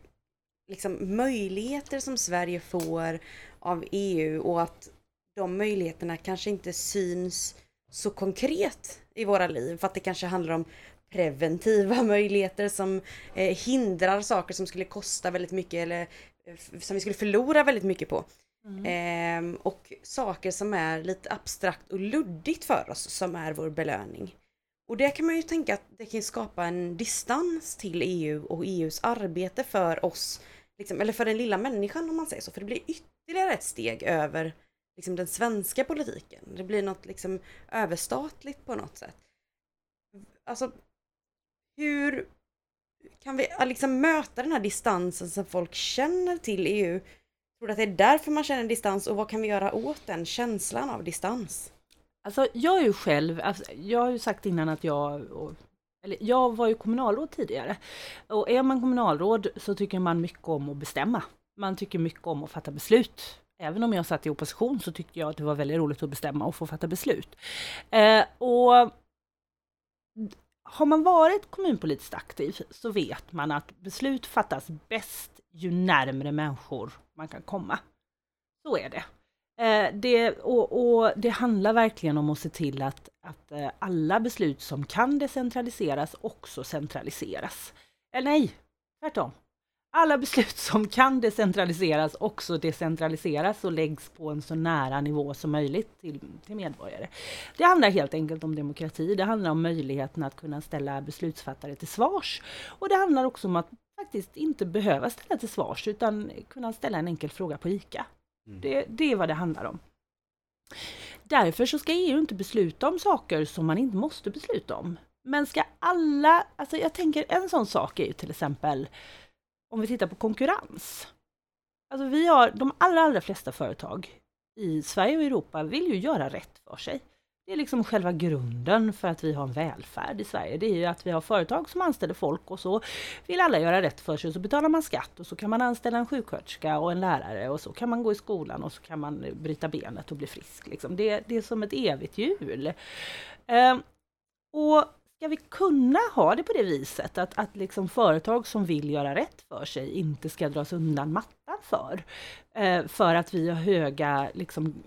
liksom möjligheter som Sverige får av EU och att de möjligheterna kanske inte syns så konkret i våra liv för att det kanske handlar om preventiva möjligheter som eh, hindrar saker som skulle kosta väldigt mycket eller eh, som vi skulle förlora väldigt mycket på. Ehm, och saker som är lite abstrakt och luddigt för oss som är vår belöning. Och det kan man ju tänka att det kan skapa en distans till EU och EUs arbete för oss, liksom, eller för den lilla människan om man säger så, för det blir ytterligare ett steg över liksom, den svenska politiken. Det blir något liksom överstatligt på något sätt. Alltså, hur kan vi liksom möta den här distansen som folk känner till EU? Tror du att det är därför man känner distans och vad kan vi göra åt den känslan av distans? Alltså jag är ju själv, alltså, jag har ju sagt innan att jag, och, eller jag var ju kommunalråd tidigare. Och är man kommunalråd så tycker man mycket om att bestämma. Man tycker mycket om att fatta beslut. Även om jag satt i opposition så tyckte jag att det var väldigt roligt att bestämma och få fatta beslut. Eh, och har man varit kommunpolitiskt aktiv så vet man att beslut fattas bäst ju närmre människor man kan komma. Så är det. Eh, det, och, och det handlar verkligen om att se till att, att eh, alla beslut som kan decentraliseras också centraliseras. Eller nej, tvärtom. Alla beslut som kan decentraliseras också decentraliseras och läggs på en så nära nivå som möjligt till, till medborgare. Det handlar helt enkelt om demokrati. Det handlar om möjligheten att kunna ställa beslutsfattare till svars. Och det handlar också om att faktiskt inte behöva ställa till svars utan kunna ställa en enkel fråga på ICA. Det, det är vad det handlar om. Därför så ska EU inte besluta om saker som man inte måste besluta om. Men ska alla, alltså jag tänker en sån sak är ju till exempel om vi tittar på konkurrens. Alltså vi har, de allra, allra flesta företag i Sverige och Europa vill ju göra rätt för sig. Det är liksom själva grunden för att vi har en välfärd i Sverige. Det är ju att vi har företag som anställer folk och så vill alla göra rätt för sig och så betalar man skatt och så kan man anställa en sjuksköterska och en lärare och så kan man gå i skolan och så kan man eh, bryta benet och bli frisk. Liksom. Det, det är som ett evigt hjul. Ehm, och ska vi kunna ha det på det viset att, att liksom företag som vill göra rätt för sig inte ska dras undan mattan för, eh, för att vi har höga liksom,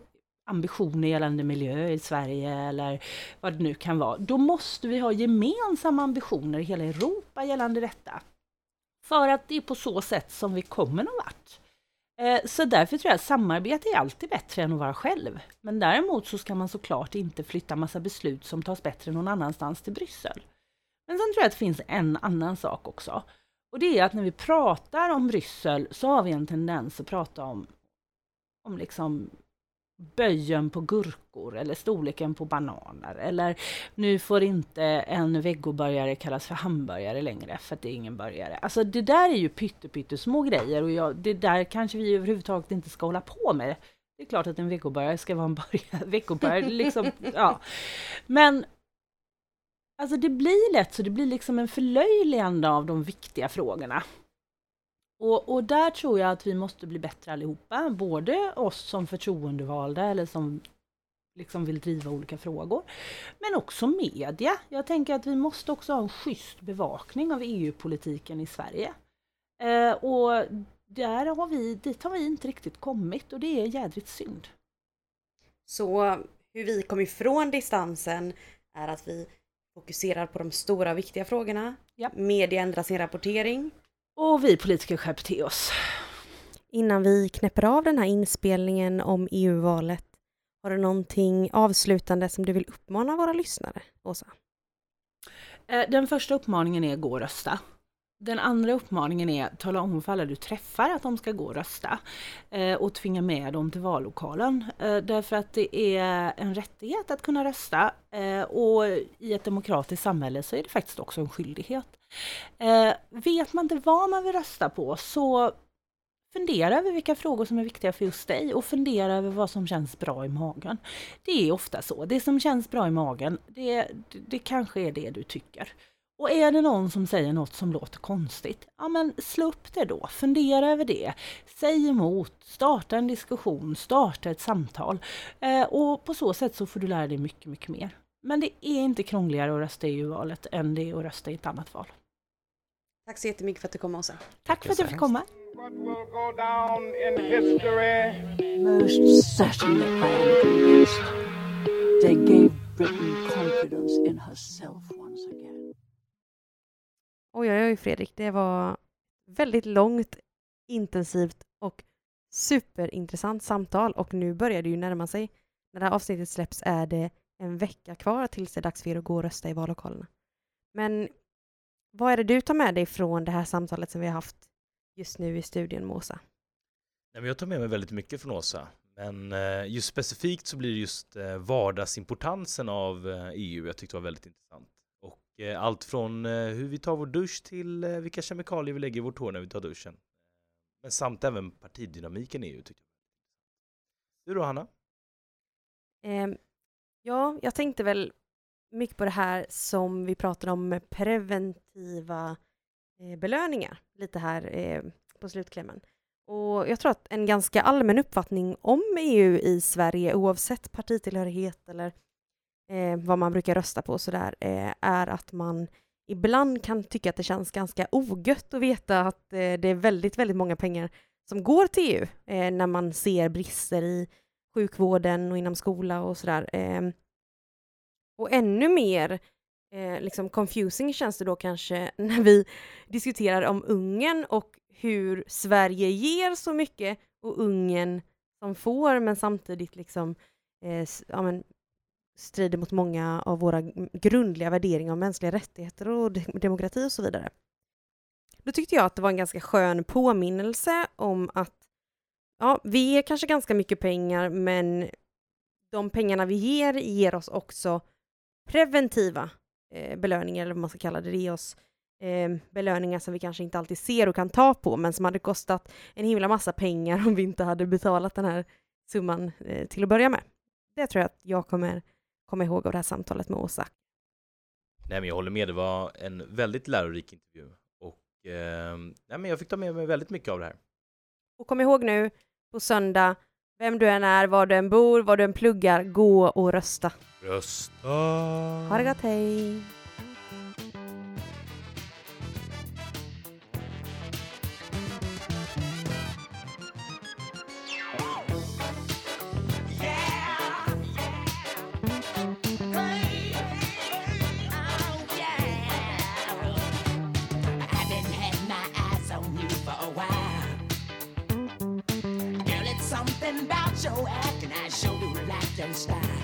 ambitioner gällande miljö i Sverige eller vad det nu kan vara, då måste vi ha gemensamma ambitioner i hela Europa gällande detta. För att det är på så sätt som vi kommer någon vart. Eh, så därför tror jag att samarbete är alltid bättre än att vara själv. Men däremot så ska man såklart inte flytta massa beslut som tas bättre någon annanstans till Bryssel. Men sen tror jag att det finns en annan sak också. Och det är att när vi pratar om Bryssel så har vi en tendens att prata om, om liksom böjen på gurkor eller storleken på bananer. Eller nu får inte en vegoburgare kallas för hamburgare längre för att det är ingen burgare. Alltså det där är ju pyttesmå små grejer och jag, det där kanske vi överhuvudtaget inte ska hålla på med. Det är klart att en vegoburgare ska vara en burgare, vegoburgare, liksom, ja. Men alltså det blir lätt så det blir liksom en förlöjligande av de viktiga frågorna. Och, och där tror jag att vi måste bli bättre allihopa, både oss som förtroendevalda eller som liksom vill driva olika frågor, men också media. Jag tänker att vi måste också ha en schysst bevakning av EU-politiken i Sverige. Eh, och där har vi, dit har vi inte riktigt kommit och det är jädrigt synd. Så hur vi kom ifrån distansen är att vi fokuserar på de stora viktiga frågorna. Ja. Media ändrar sin rapportering. Och vi politiker skärper till oss. Innan vi knäpper av den här inspelningen om EU-valet, har du någonting avslutande som du vill uppmana våra lyssnare, Åsa? Eh, Den första uppmaningen är gå och rösta. Den andra uppmaningen är tala om för alla du träffar att de ska gå och rösta eh, och tvinga med dem till vallokalen. Eh, därför att det är en rättighet att kunna rösta eh, och i ett demokratiskt samhälle så är det faktiskt också en skyldighet. Eh, vet man inte vad man vill rösta på så fundera över vilka frågor som är viktiga för just dig och fundera över vad som känns bra i magen. Det är ofta så. Det som känns bra i magen, det, det, kanske är det du tycker. Och är det någon som säger något som låter konstigt, ja men slå upp det då, fundera över det, säg emot, starta en diskussion, starta ett samtal. Eh, och på så sätt så får du lära dig mycket, mycket mer. Men det är inte krångligare att rösta i EU-valet än det är att rösta i ett annat val. Tack så jättemycket för att du kom Åsa. Tack för att jag fick komma. What will go down in history Most certainly I am convinced. They gave Britain confidence in herself once again. Oj, oj, oj Fredrik, det var väldigt långt, intensivt och superintressant samtal och nu börjar det ju närma sig. När det här avsnittet släpps är det en vecka kvar tills det är dags för er att gå och rösta i vallokalerna. Men vad är det du tar med dig från det här samtalet som vi har haft just nu i studion med Åsa? Jag tar med mig väldigt mycket från Åsa. Men eh, just specifikt så blir det just eh, vardagsimportansen av eh, EU jag tyckte var väldigt intressant. Och allt från hur vi tar vår dusch till vilka kemikalier vi lägger i vårt hår när vi tar duschen. Men samt även partidynamiken i EU tyckte jag. Du då Hanna? Ehm, ja, jag tänkte väl mycket på det här som vi pratade om med preventiva eh, belöningar lite här eh, på slutklämmen. Och jag tror att en ganska allmän uppfattning om EU i Sverige, oavsett partitillhörighet eller eh, vad man brukar rösta på och sådär, eh, är att man ibland kan tycka att det känns ganska ogött att veta att eh, det är väldigt, väldigt många pengar som går till EU eh, när man ser brister i sjukvården och inom skola och sådär. Ehm, och ännu mer eh, liksom confusing känns det då kanske när vi diskuterar om Ungern och hur Sverige ger så mycket och Ungern som får men samtidigt liksom eh, ja, men, strider mot många av våra grundliga värderingar om mänskliga rättigheter och demokrati och så vidare. Då tyckte jag att det var en ganska skön påminnelse om att ja, vi ger kanske ganska mycket pengar men de pengarna vi ger ger oss också preventiva eh, belöningar, eller vad man ska kalla det. Det ger oss eh, belöningar som vi kanske inte alltid ser och kan ta på, men som hade kostat en himla massa pengar om vi inte hade betalat den här summan eh, till att börja med. Det tror jag att jag kommer komma ihåg av det här samtalet med Åsa. Nej men jag håller med, det var en väldigt lärorik intervju. Och eh, nej, men jag fick ta med mig väldigt mycket av det här. Och kom ihåg nu, på söndag, vem du än är, var du än bor, var du än pluggar, gå och rösta. Rösta! Ha det gott, hej! Something acting I sure do like your style.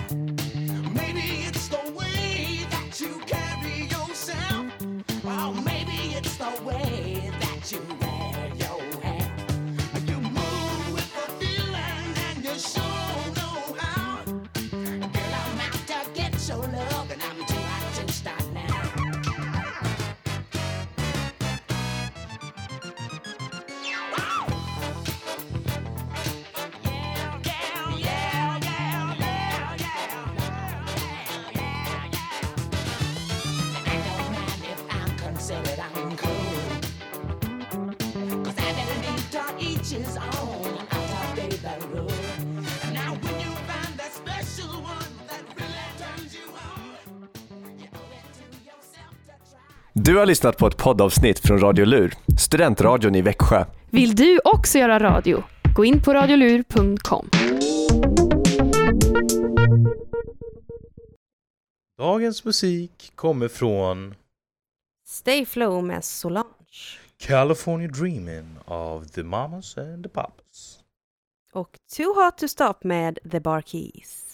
Du har lyssnat på ett poddavsnitt från Radio Lur, studentradion i Växjö. Vill du också göra radio? Gå in på radiolur.com. Dagens musik kommer från Stay Flow med Solange. California Dreamin' av The Mamas and the Papas. Och Too Hot To Stop med The Bar Keys.